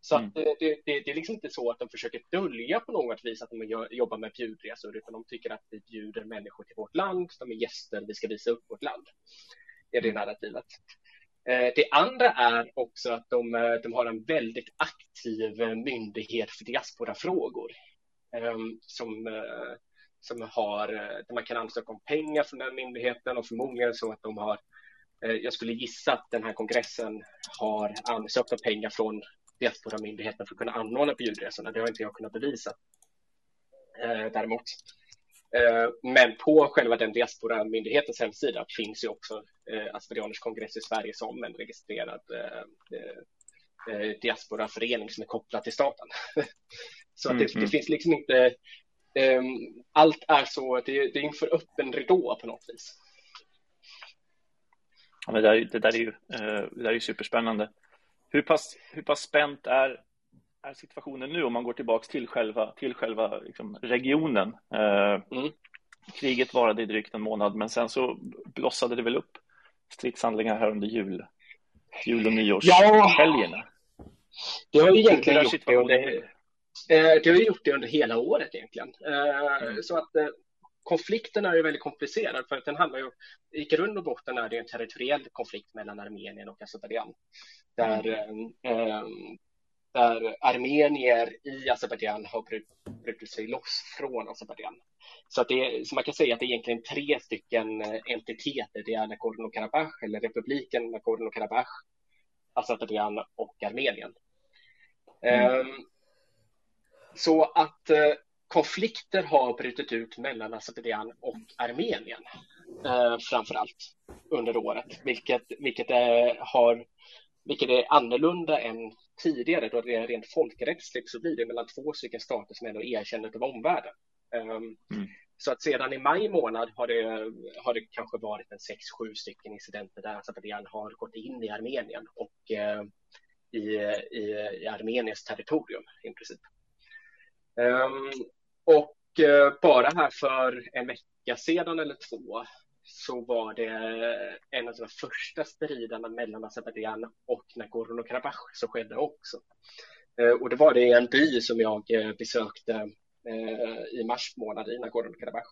Speaker 3: Så mm. eh, det, det, det, är liksom inte så att de försöker dölja på något vis att de gör, jobbar med bjudresor, utan de tycker att vi bjuder människor till vårt land, de är gäster, vi ska visa upp vårt land. Det är det narrativet. Eh, det andra är också att de, eh, de har en väldigt aktiv myndighet för diasporafrågor. Ehm, som som har, eh, där man kan ansöka om pengar från den myndigheten och förmodligen så att de har, eh, jag skulle gissa att den här kongressen har ansökt om pengar från diasporamyndigheten för att kunna anordna bjudresorna. Det har inte jag kunnat bevisa eh, däremot. Men på själva den diasporamyndighetens hemsida finns ju också Asperianers kongress i Sverige som en registrerad diasporaförening som är kopplad till staten. Så att det, det, mm-hmm. finns liksom inte allt är så, det, det är inför öppen ridå på något vis.
Speaker 1: Ja, det, där, det, där är ju, eh, det där är ju superspännande. Hur pass, hur pass spänt är, är situationen nu om man går tillbaks till själva, till själva liksom, regionen? Eh, mm. Kriget varade i drygt en månad, men sen så blossade det väl upp stridshandlingar här under jul, jul och nyårshelgerna?
Speaker 3: Ja, det har ju egentligen gjort det. det har gjort det under hela året egentligen. Mm. Så att konflikten är ju väldigt komplicerad för att den handlar ju, i grund och botten är det en territoriell konflikt mellan Armenien och Azerbajdzjan. Där, mm. eh, där armenier i Azerbajdzjan har brutit sig loss från Azerbajdzjan. Så, att det, så man kan säga att det är egentligen tre stycken eh, entiteter. Det är Nagorno-Karabach eller republiken Nagorno-Karabach, Azerbajdzjan och Armenien. Mm. Um, så att uh, konflikter har brutit ut mellan Azerbajdzjan och Armenien uh, framför allt under året, vilket, vilket, är, har, vilket är annorlunda än tidigare då det är rent folkrättsligt så blir det mellan två stycken stater som ändå erkänner av omvärlden. Um, mm. Så att sedan i maj månad har det, har det kanske varit en sex, sju stycken incidenter där Azerbajdzjan har gått in i Armenien och eh, i, i, i Armeniens territorium i princip. Um, och eh, bara här för en vecka sedan eller två så var det en av de första striderna mellan Azerbajdzjan och Nagorno-Karabach som skedde också. Eh, och det var det i en by som jag eh, besökte i mars månad i Nagorno-Karabach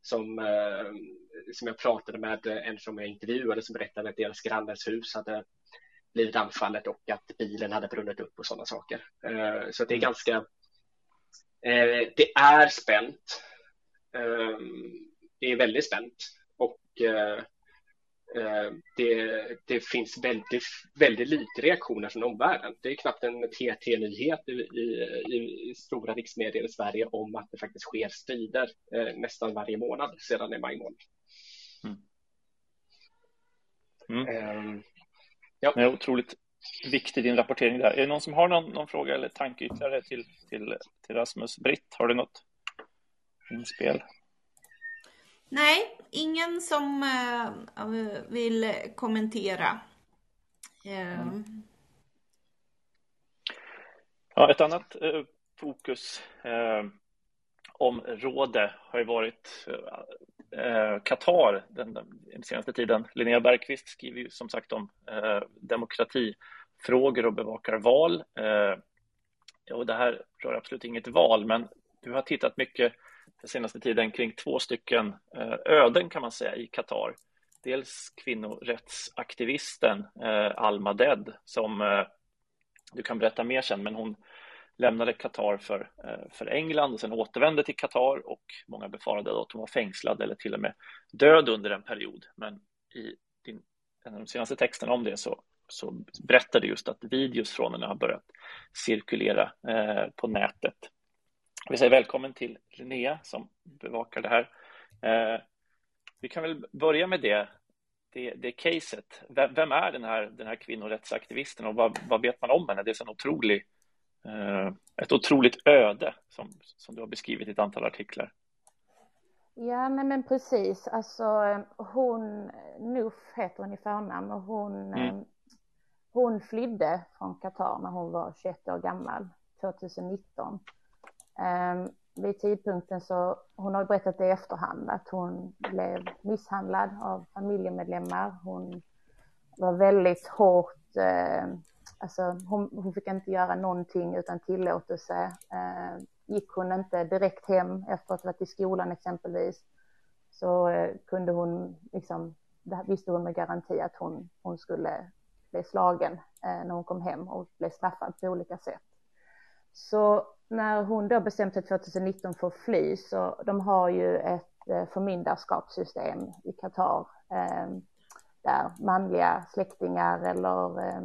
Speaker 3: som, som jag pratade med en som jag intervjuade som berättade att deras grannens hus hade blivit anfallet och att bilen hade brunnit upp och sådana saker. Så det är mm. Ganska, det är spänt. Det är väldigt spänt och Eh, det, det, finns väldigt, väldigt lite reaktioner från omvärlden. Det är knappt en TT-nyhet i, i, i, stora riksmedier i Sverige om att det faktiskt sker strider eh, nästan varje månad sedan i maj månad. Mm.
Speaker 1: Mm. Eh, ja. Det är otroligt viktig din rapportering där. Är det någon som har någon, någon fråga eller tanke ytterligare till, till, till Rasmus? Britt, har du något inspel?
Speaker 2: Nej, ingen som äh, vill kommentera. Mm.
Speaker 1: Ja, ett annat äh, fokus område har ju varit Eh, Qatar den, den, senaste tiden. Linnea Bergqvist skriver ju som sagt om eh, demokratifrågor och bevakar val. Eh, och det här rör absolut inget val, men du har tittat mycket den senaste tiden kring två stycken eh, öden kan man säga i Qatar. Dels kvinnorättsaktivisten eh, Alma Ded som eh, du kan berätta mer sen, men hon lämnade Qatar för, eh, för England och sen återvände till Qatar och många befarade att hon var fängslad eller till och med död under en period. Men i din, en av de senaste texterna om det så, så berättade just att videos från henne har börjat cirkulera eh, på nätet. Vi säger välkommen till Linnea som bevakar det här. Eh, vi kan väl börja med det, det, det caset. Vem, vem, är den här, den här kvinnorättsaktivisten och vad, vad vet man om henne? Det är en otrolig, ett otroligt öde som, som du har beskrivit i ett antal artiklar.
Speaker 4: Ja, nej, men precis. Alltså, hon, Nuf heter hon i förnamn och hon, mm. Eh, hon flydde från Qatar när hon var 21 år gammal, 2019. Um, vid tidpunkten så, hon har berättat i efterhand att hon blev misshandlad av familjemedlemmar. Hon var väldigt hårt, eh, alltså hon, hon, fick inte göra någonting utan tillåtelse. Eh, gick hon inte direkt hem efter att ha varit i skolan exempelvis så eh, kunde hon, liksom, visste hon med garanti att hon, hon skulle bli slagen eh, när hon kom hem och blev straffad på olika sätt. Så när hon då bestämde sig 2019 för att fly så de har ju ett eh, förmyndarskapssystem i Qatar eh, där manliga släktingar eller eh,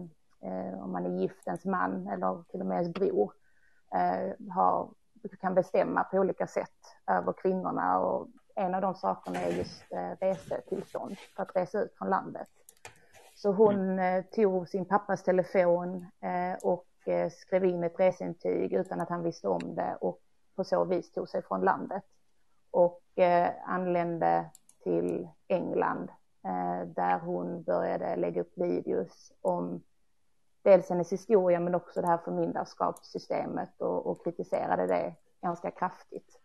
Speaker 4: om man är gift, ens man eller till och med ens bror har, kan bestämma på olika sätt över kvinnorna. Och en av de sakerna är just resetillstånd för att resa ut från landet. Så hon tog sin pappas telefon och Eh, skrev in ett reseintyg utan att han visste om det och på så vis tog sig från landet. Och eh, anlände till England eh, där hon började lägga upp videos om dels hennes historia men också det här förmyndarskapssystemet och, och kritiserade det ganska kraftigt.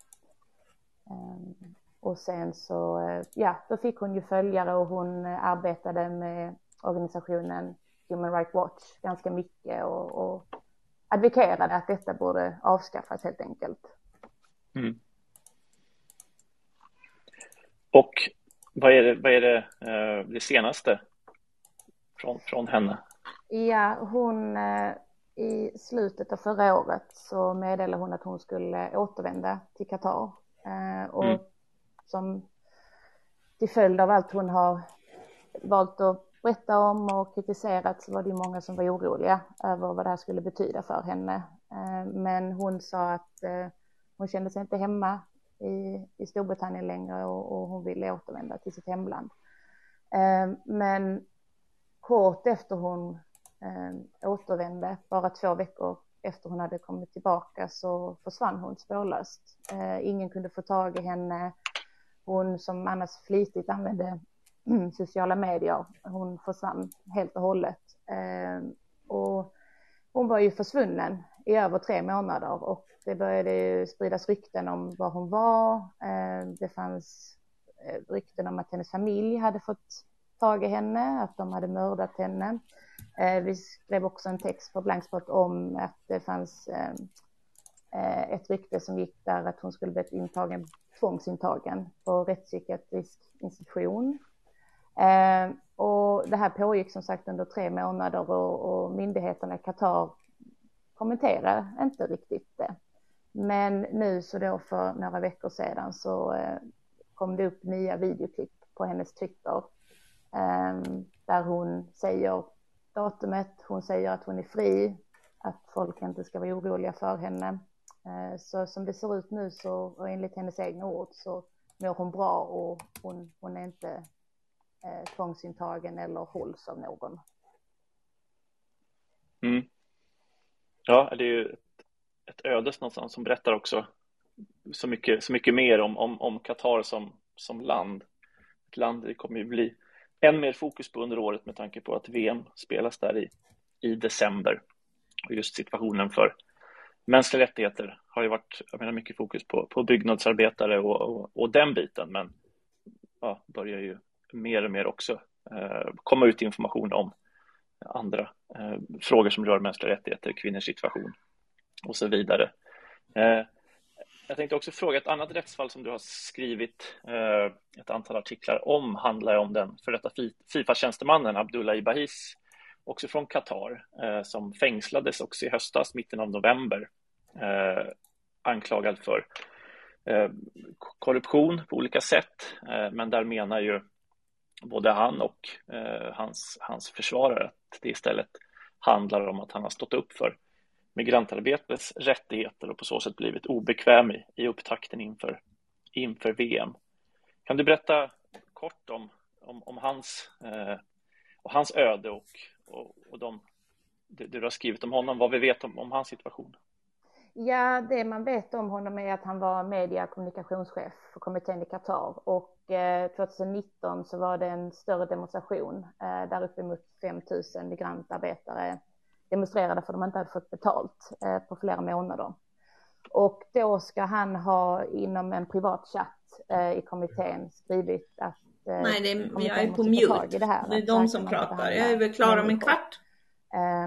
Speaker 4: Ehm, och sen så, eh, ja, då fick hon ju följare och hon arbetade med organisationen Human Rights Watch ganska mycket och, och advokerade att detta borde avskaffas helt enkelt. Mm.
Speaker 1: Och vad är det, vad är det, eh, det senaste från, från henne?
Speaker 4: Ja, hon eh, i slutet av förra året så meddelade hon att hon skulle återvända till Qatar. Eh, och mm. som till följd av allt hon har valt att berätta om och kritiserat så var det många som var oroliga över vad det här skulle betyda för henne. Men hon sa att hon kände sig inte hemma i, i Storbritannien längre och, och hon ville återvända till sitt hemland. Eh, men kort efter hon eh, återvände, bara två veckor efter hon hade kommit tillbaka så försvann hon spårlöst. Eh, ingen kunde få tag i henne. Hon som annars flitigt använde mm, sociala medier, hon försvann helt och hållet. Ehm, och hon var ju försvunnen i över tre månader och det började spridas rykten om var hon var. Eh, det fanns eh, rykten om att hennes familj hade fått tag i henne, att de hade mördat henne. Eh, vi skrev också en text på Blankspot om att det fanns eh, eh, ett rykte som gick där att hon skulle blivit intagen, tvångsintagen på rättspsykiatrisk institution. Eh, och det här pågick som sagt under tre månader och, och myndigheterna i Qatar kommenterade inte riktigt det. Men nu så då för några veckor sedan så eh, kom det upp nya videoklipp på hennes Twitter där hon säger datumet, hon säger att hon är fri, att folk inte ska vara oroliga för henne. Eh, så som det ser ut nu så, och enligt hennes egna ord, så mår hon bra och hon, hon är inte eh, tvångsintagen eller hålls av någon.
Speaker 1: Mm. Ja, det är ju ett ödes någonstans som berättar också så mycket, så mycket mer om, om, om Qatar som, som land. Ett land det kommer ju bli än mer fokus på under året med tanke på att VM spelas där i, i december. Och just situationen för mänskliga rättigheter har ju varit jag menar, mycket fokus på, på byggnadsarbetare och, och, och den biten, men ja, börjar ju mer och mer också eh, komma ut information om andra eh, frågor som rör mänskliga rättigheter, kvinnors situation och så vidare. Eh, jag tänkte också fråga ett annat rättsfall som du har skrivit eh, ett antal artiklar om handlar om den för detta Fifa-tjänstemannen Abdullah Ibahis, också från Qatar, eh, som fängslades också i höstas, mitten av november, eh, anklagad för eh, korruption på olika sätt. Eh, men där menar ju både han och hans, hans försvarare att det istället handlar om att han har stått upp för migrantarbetets rättigheter och på så sätt blivit obekväm i, i upptakten inför, inför VM. Kan du berätta kort om, om, om hans, eh, och hans öde och, och, och de, det, det, du har skrivit om honom, vad vi vet om, om hans situation?
Speaker 4: Ja, det man vet om honom är att han var media kommunikationschef för kommittén i Qatar och eh, 2019 så var det en större demonstration eh, där uppemot 5 000 migrantarbetare demonstrerade för att de inte hade fått betalt eh, på flera månader. Och då ska han ha inom en privat chatt eh, i kommittén skrivit att
Speaker 2: eh, Nej, det är, jag är på mute. Det, här, det är de som pratar. Jag är väl klar om en kvart.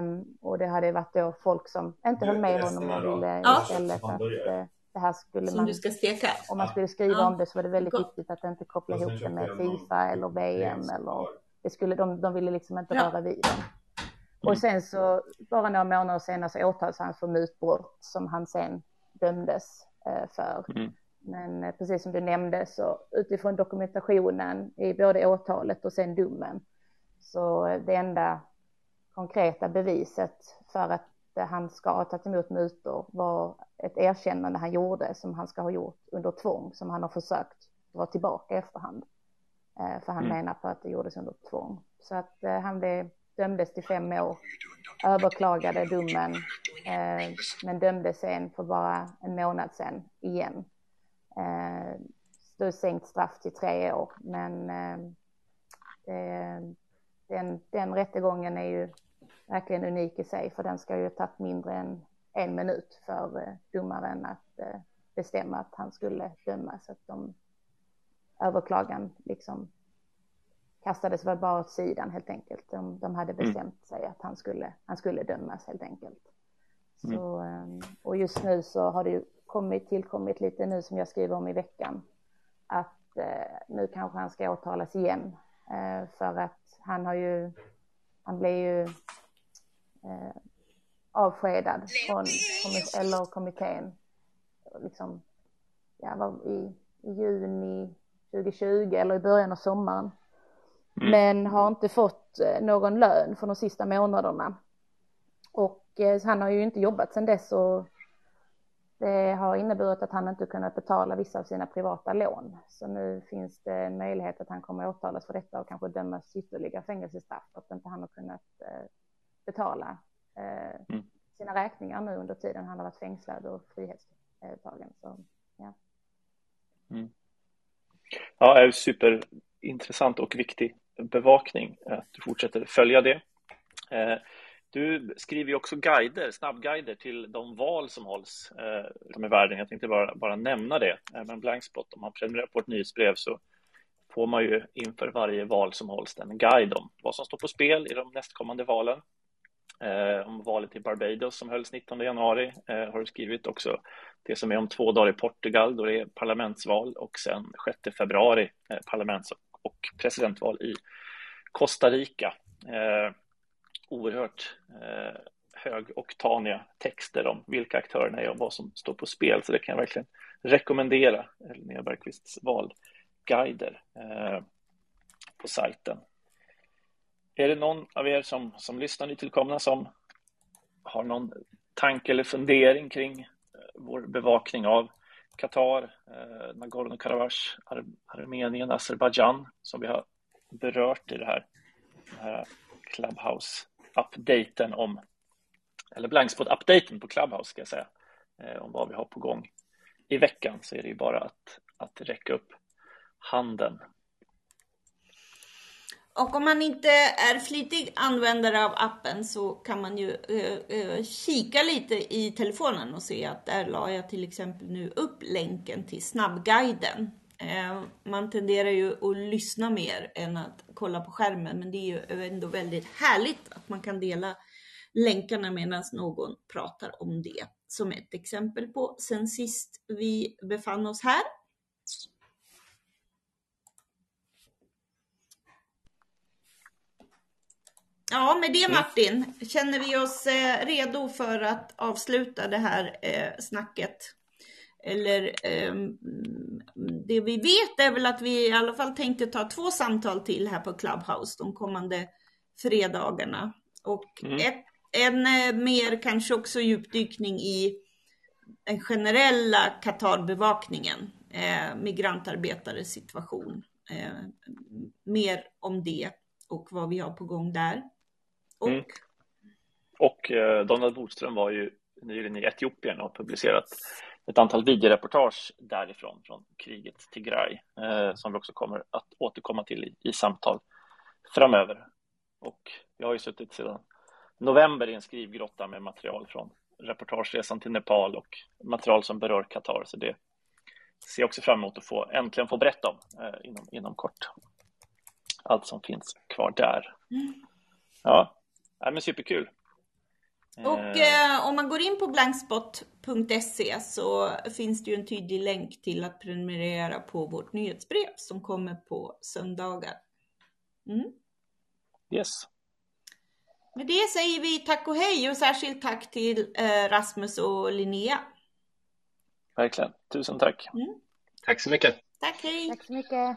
Speaker 4: Um, och det hade varit då folk som inte höll med honom och ville ja. istället att uh, det här skulle
Speaker 2: som man... du ska steka.
Speaker 4: Om man skulle skriva ja. om det så var det väldigt viktigt att inte koppla ihop det med Fifa eller VM eller det skulle de, de ville liksom inte ja. röra vid dem. Och sen så bara några månader senare så åtalades han för mutbrott som han sen dömdes eh, för. Mm. Men eh, precis som du nämnde så utifrån dokumentationen i både åtalet och sen domen så det enda konkreta beviset för att han ska ha tagit emot mutor var ett erkännande han gjorde som han ska ha gjort under tvång som han har försökt dra tillbaka i efterhand. Eh, för han mm. menar på att det gjordes under tvång. Så att han blev dömdes till fem år, överklagade domen, eh, men dömdes sen för bara en månad sen igen. Eh, då sänkt straff till tre år, men eh, eh, den, den rättegången är ju verkligen unik i sig, för den ska ju ha tagit mindre än en minut för eh, domaren att eh, bestämma att han skulle dömas. Att de överklagan liksom kastades väl bara åt sidan helt enkelt. De, de hade mm. bestämt mm. sig att han skulle, han skulle dömas helt enkelt. Mm. Så, ehm, och just nu så har det ju kommit, tillkommit lite nu som jag skriver om i veckan att eh, nu kanske han ska åtalas igen eh, för att han har ju, han blev ju eh, avskedad från eller kommittén liksom, ja, var i, i juni 2020 eller i början av sommaren. Mm. Men har inte fått eh, någon lön för de sista månaderna. Och eh, han har ju inte jobbat sedan dess och det har inneburit att han inte kunnat betala vissa av sina privata lån. Så nu finns det en möjlighet att han kommer åtalas för detta och kanske dömas ytterligare fängelsestraff för att inte han har kunnat eh, betala mm. sina räkningar nu under tiden han har varit fängslad och frihetstagen. Så, ja.
Speaker 1: Mm. Ja, är superintressant och viktig bevakning eh, att du fortsätter följa det. Eh, du skriver ju också guider, snabbguider till de val som hålls eh, i världen. Jag tänkte bara, bara nämna det. Men Blankspot, om man prenumererar på ett nyhetsbrev så får man ju inför varje val som hålls en guide om vad som står på spel i de nästkommande valen. Eh, om valet i Barbados som hölls 19 januari eh, har du skrivit också det som är om två dagar i Portugal då det är parlamentsval och sen 6 februari eh, parlaments och och presidentval i Costa Rica. Eh, oerhört eh, högoktaniga texter om vilka aktörerna är och vad som står på spel. Så det kan jag verkligen rekommendera Linnea Bergqvists valguider eh, på sajten. Är det någon av er som, som lyssnar nytillkomna som har någon tanke eller fundering kring eh, vår bevakning av Qatar, eh, Nagorno-Karabach, Ar Armenien, Azerbajdzjan som vi har berört i det här, den här Clubhouse-updaten om, eller blankspot-updaten på Clubhouse ska jag säga, eh, om vad vi har på gång i veckan så är det ju bara att, att räcka upp handen.
Speaker 2: Och om man inte är flitig användare av appen så kan man ju eh, eh, kika lite i telefonen och se att där la jag till exempel nu upp länken till snabbguiden. Eh, man tenderar ju att lyssna mer än att kolla på skärmen, men det är ju ändå väldigt härligt att man kan dela länkarna medan någon pratar om det. Som ett exempel på sen sist vi befann oss här Ja, med det mm. Martin känner vi oss eh, redo för att avsluta det här eh, snacket. Eller eh, det vi vet är väl att vi i alla fall tänkte ta två samtal till här på Clubhouse de kommande fredagarna. Och mm. ett, en eh, mer kanske också djupdykning i den generella Qatarbevakningen, eh, migrantarbetares situation. Mer om det och vad vi har på gång där. Och, mm.
Speaker 1: och eh, Donald Bodström var ju nyligen i Etiopien och publicerat ett antal videoreportage därifrån, från kriget Tigray, eh, som vi också kommer att återkomma till i, i samtal framöver. Och jag har ju suttit sedan november i en skrivgrotta med material från reportageresan till Nepal och material som berör Qatar, så det ser jag också fram emot att få, äntligen få berätta om eh, inom, inom kort. Allt som finns kvar där. Mm. Ja, ja, men superkul.
Speaker 2: Och eh. eh, om man går in på blankspot.se så finns det ju en tydlig länk till att prenumerera på vårt nyhetsbrev som kommer på söndagar. Mm.
Speaker 1: Yes.
Speaker 2: Med det säger vi tack och hej och särskilt tack till eh, Rasmus och Linnea.
Speaker 1: Verkligen. Tusen tack.
Speaker 3: Mm. Tack så mycket.
Speaker 2: Tack, hej.
Speaker 4: Tack så mycket.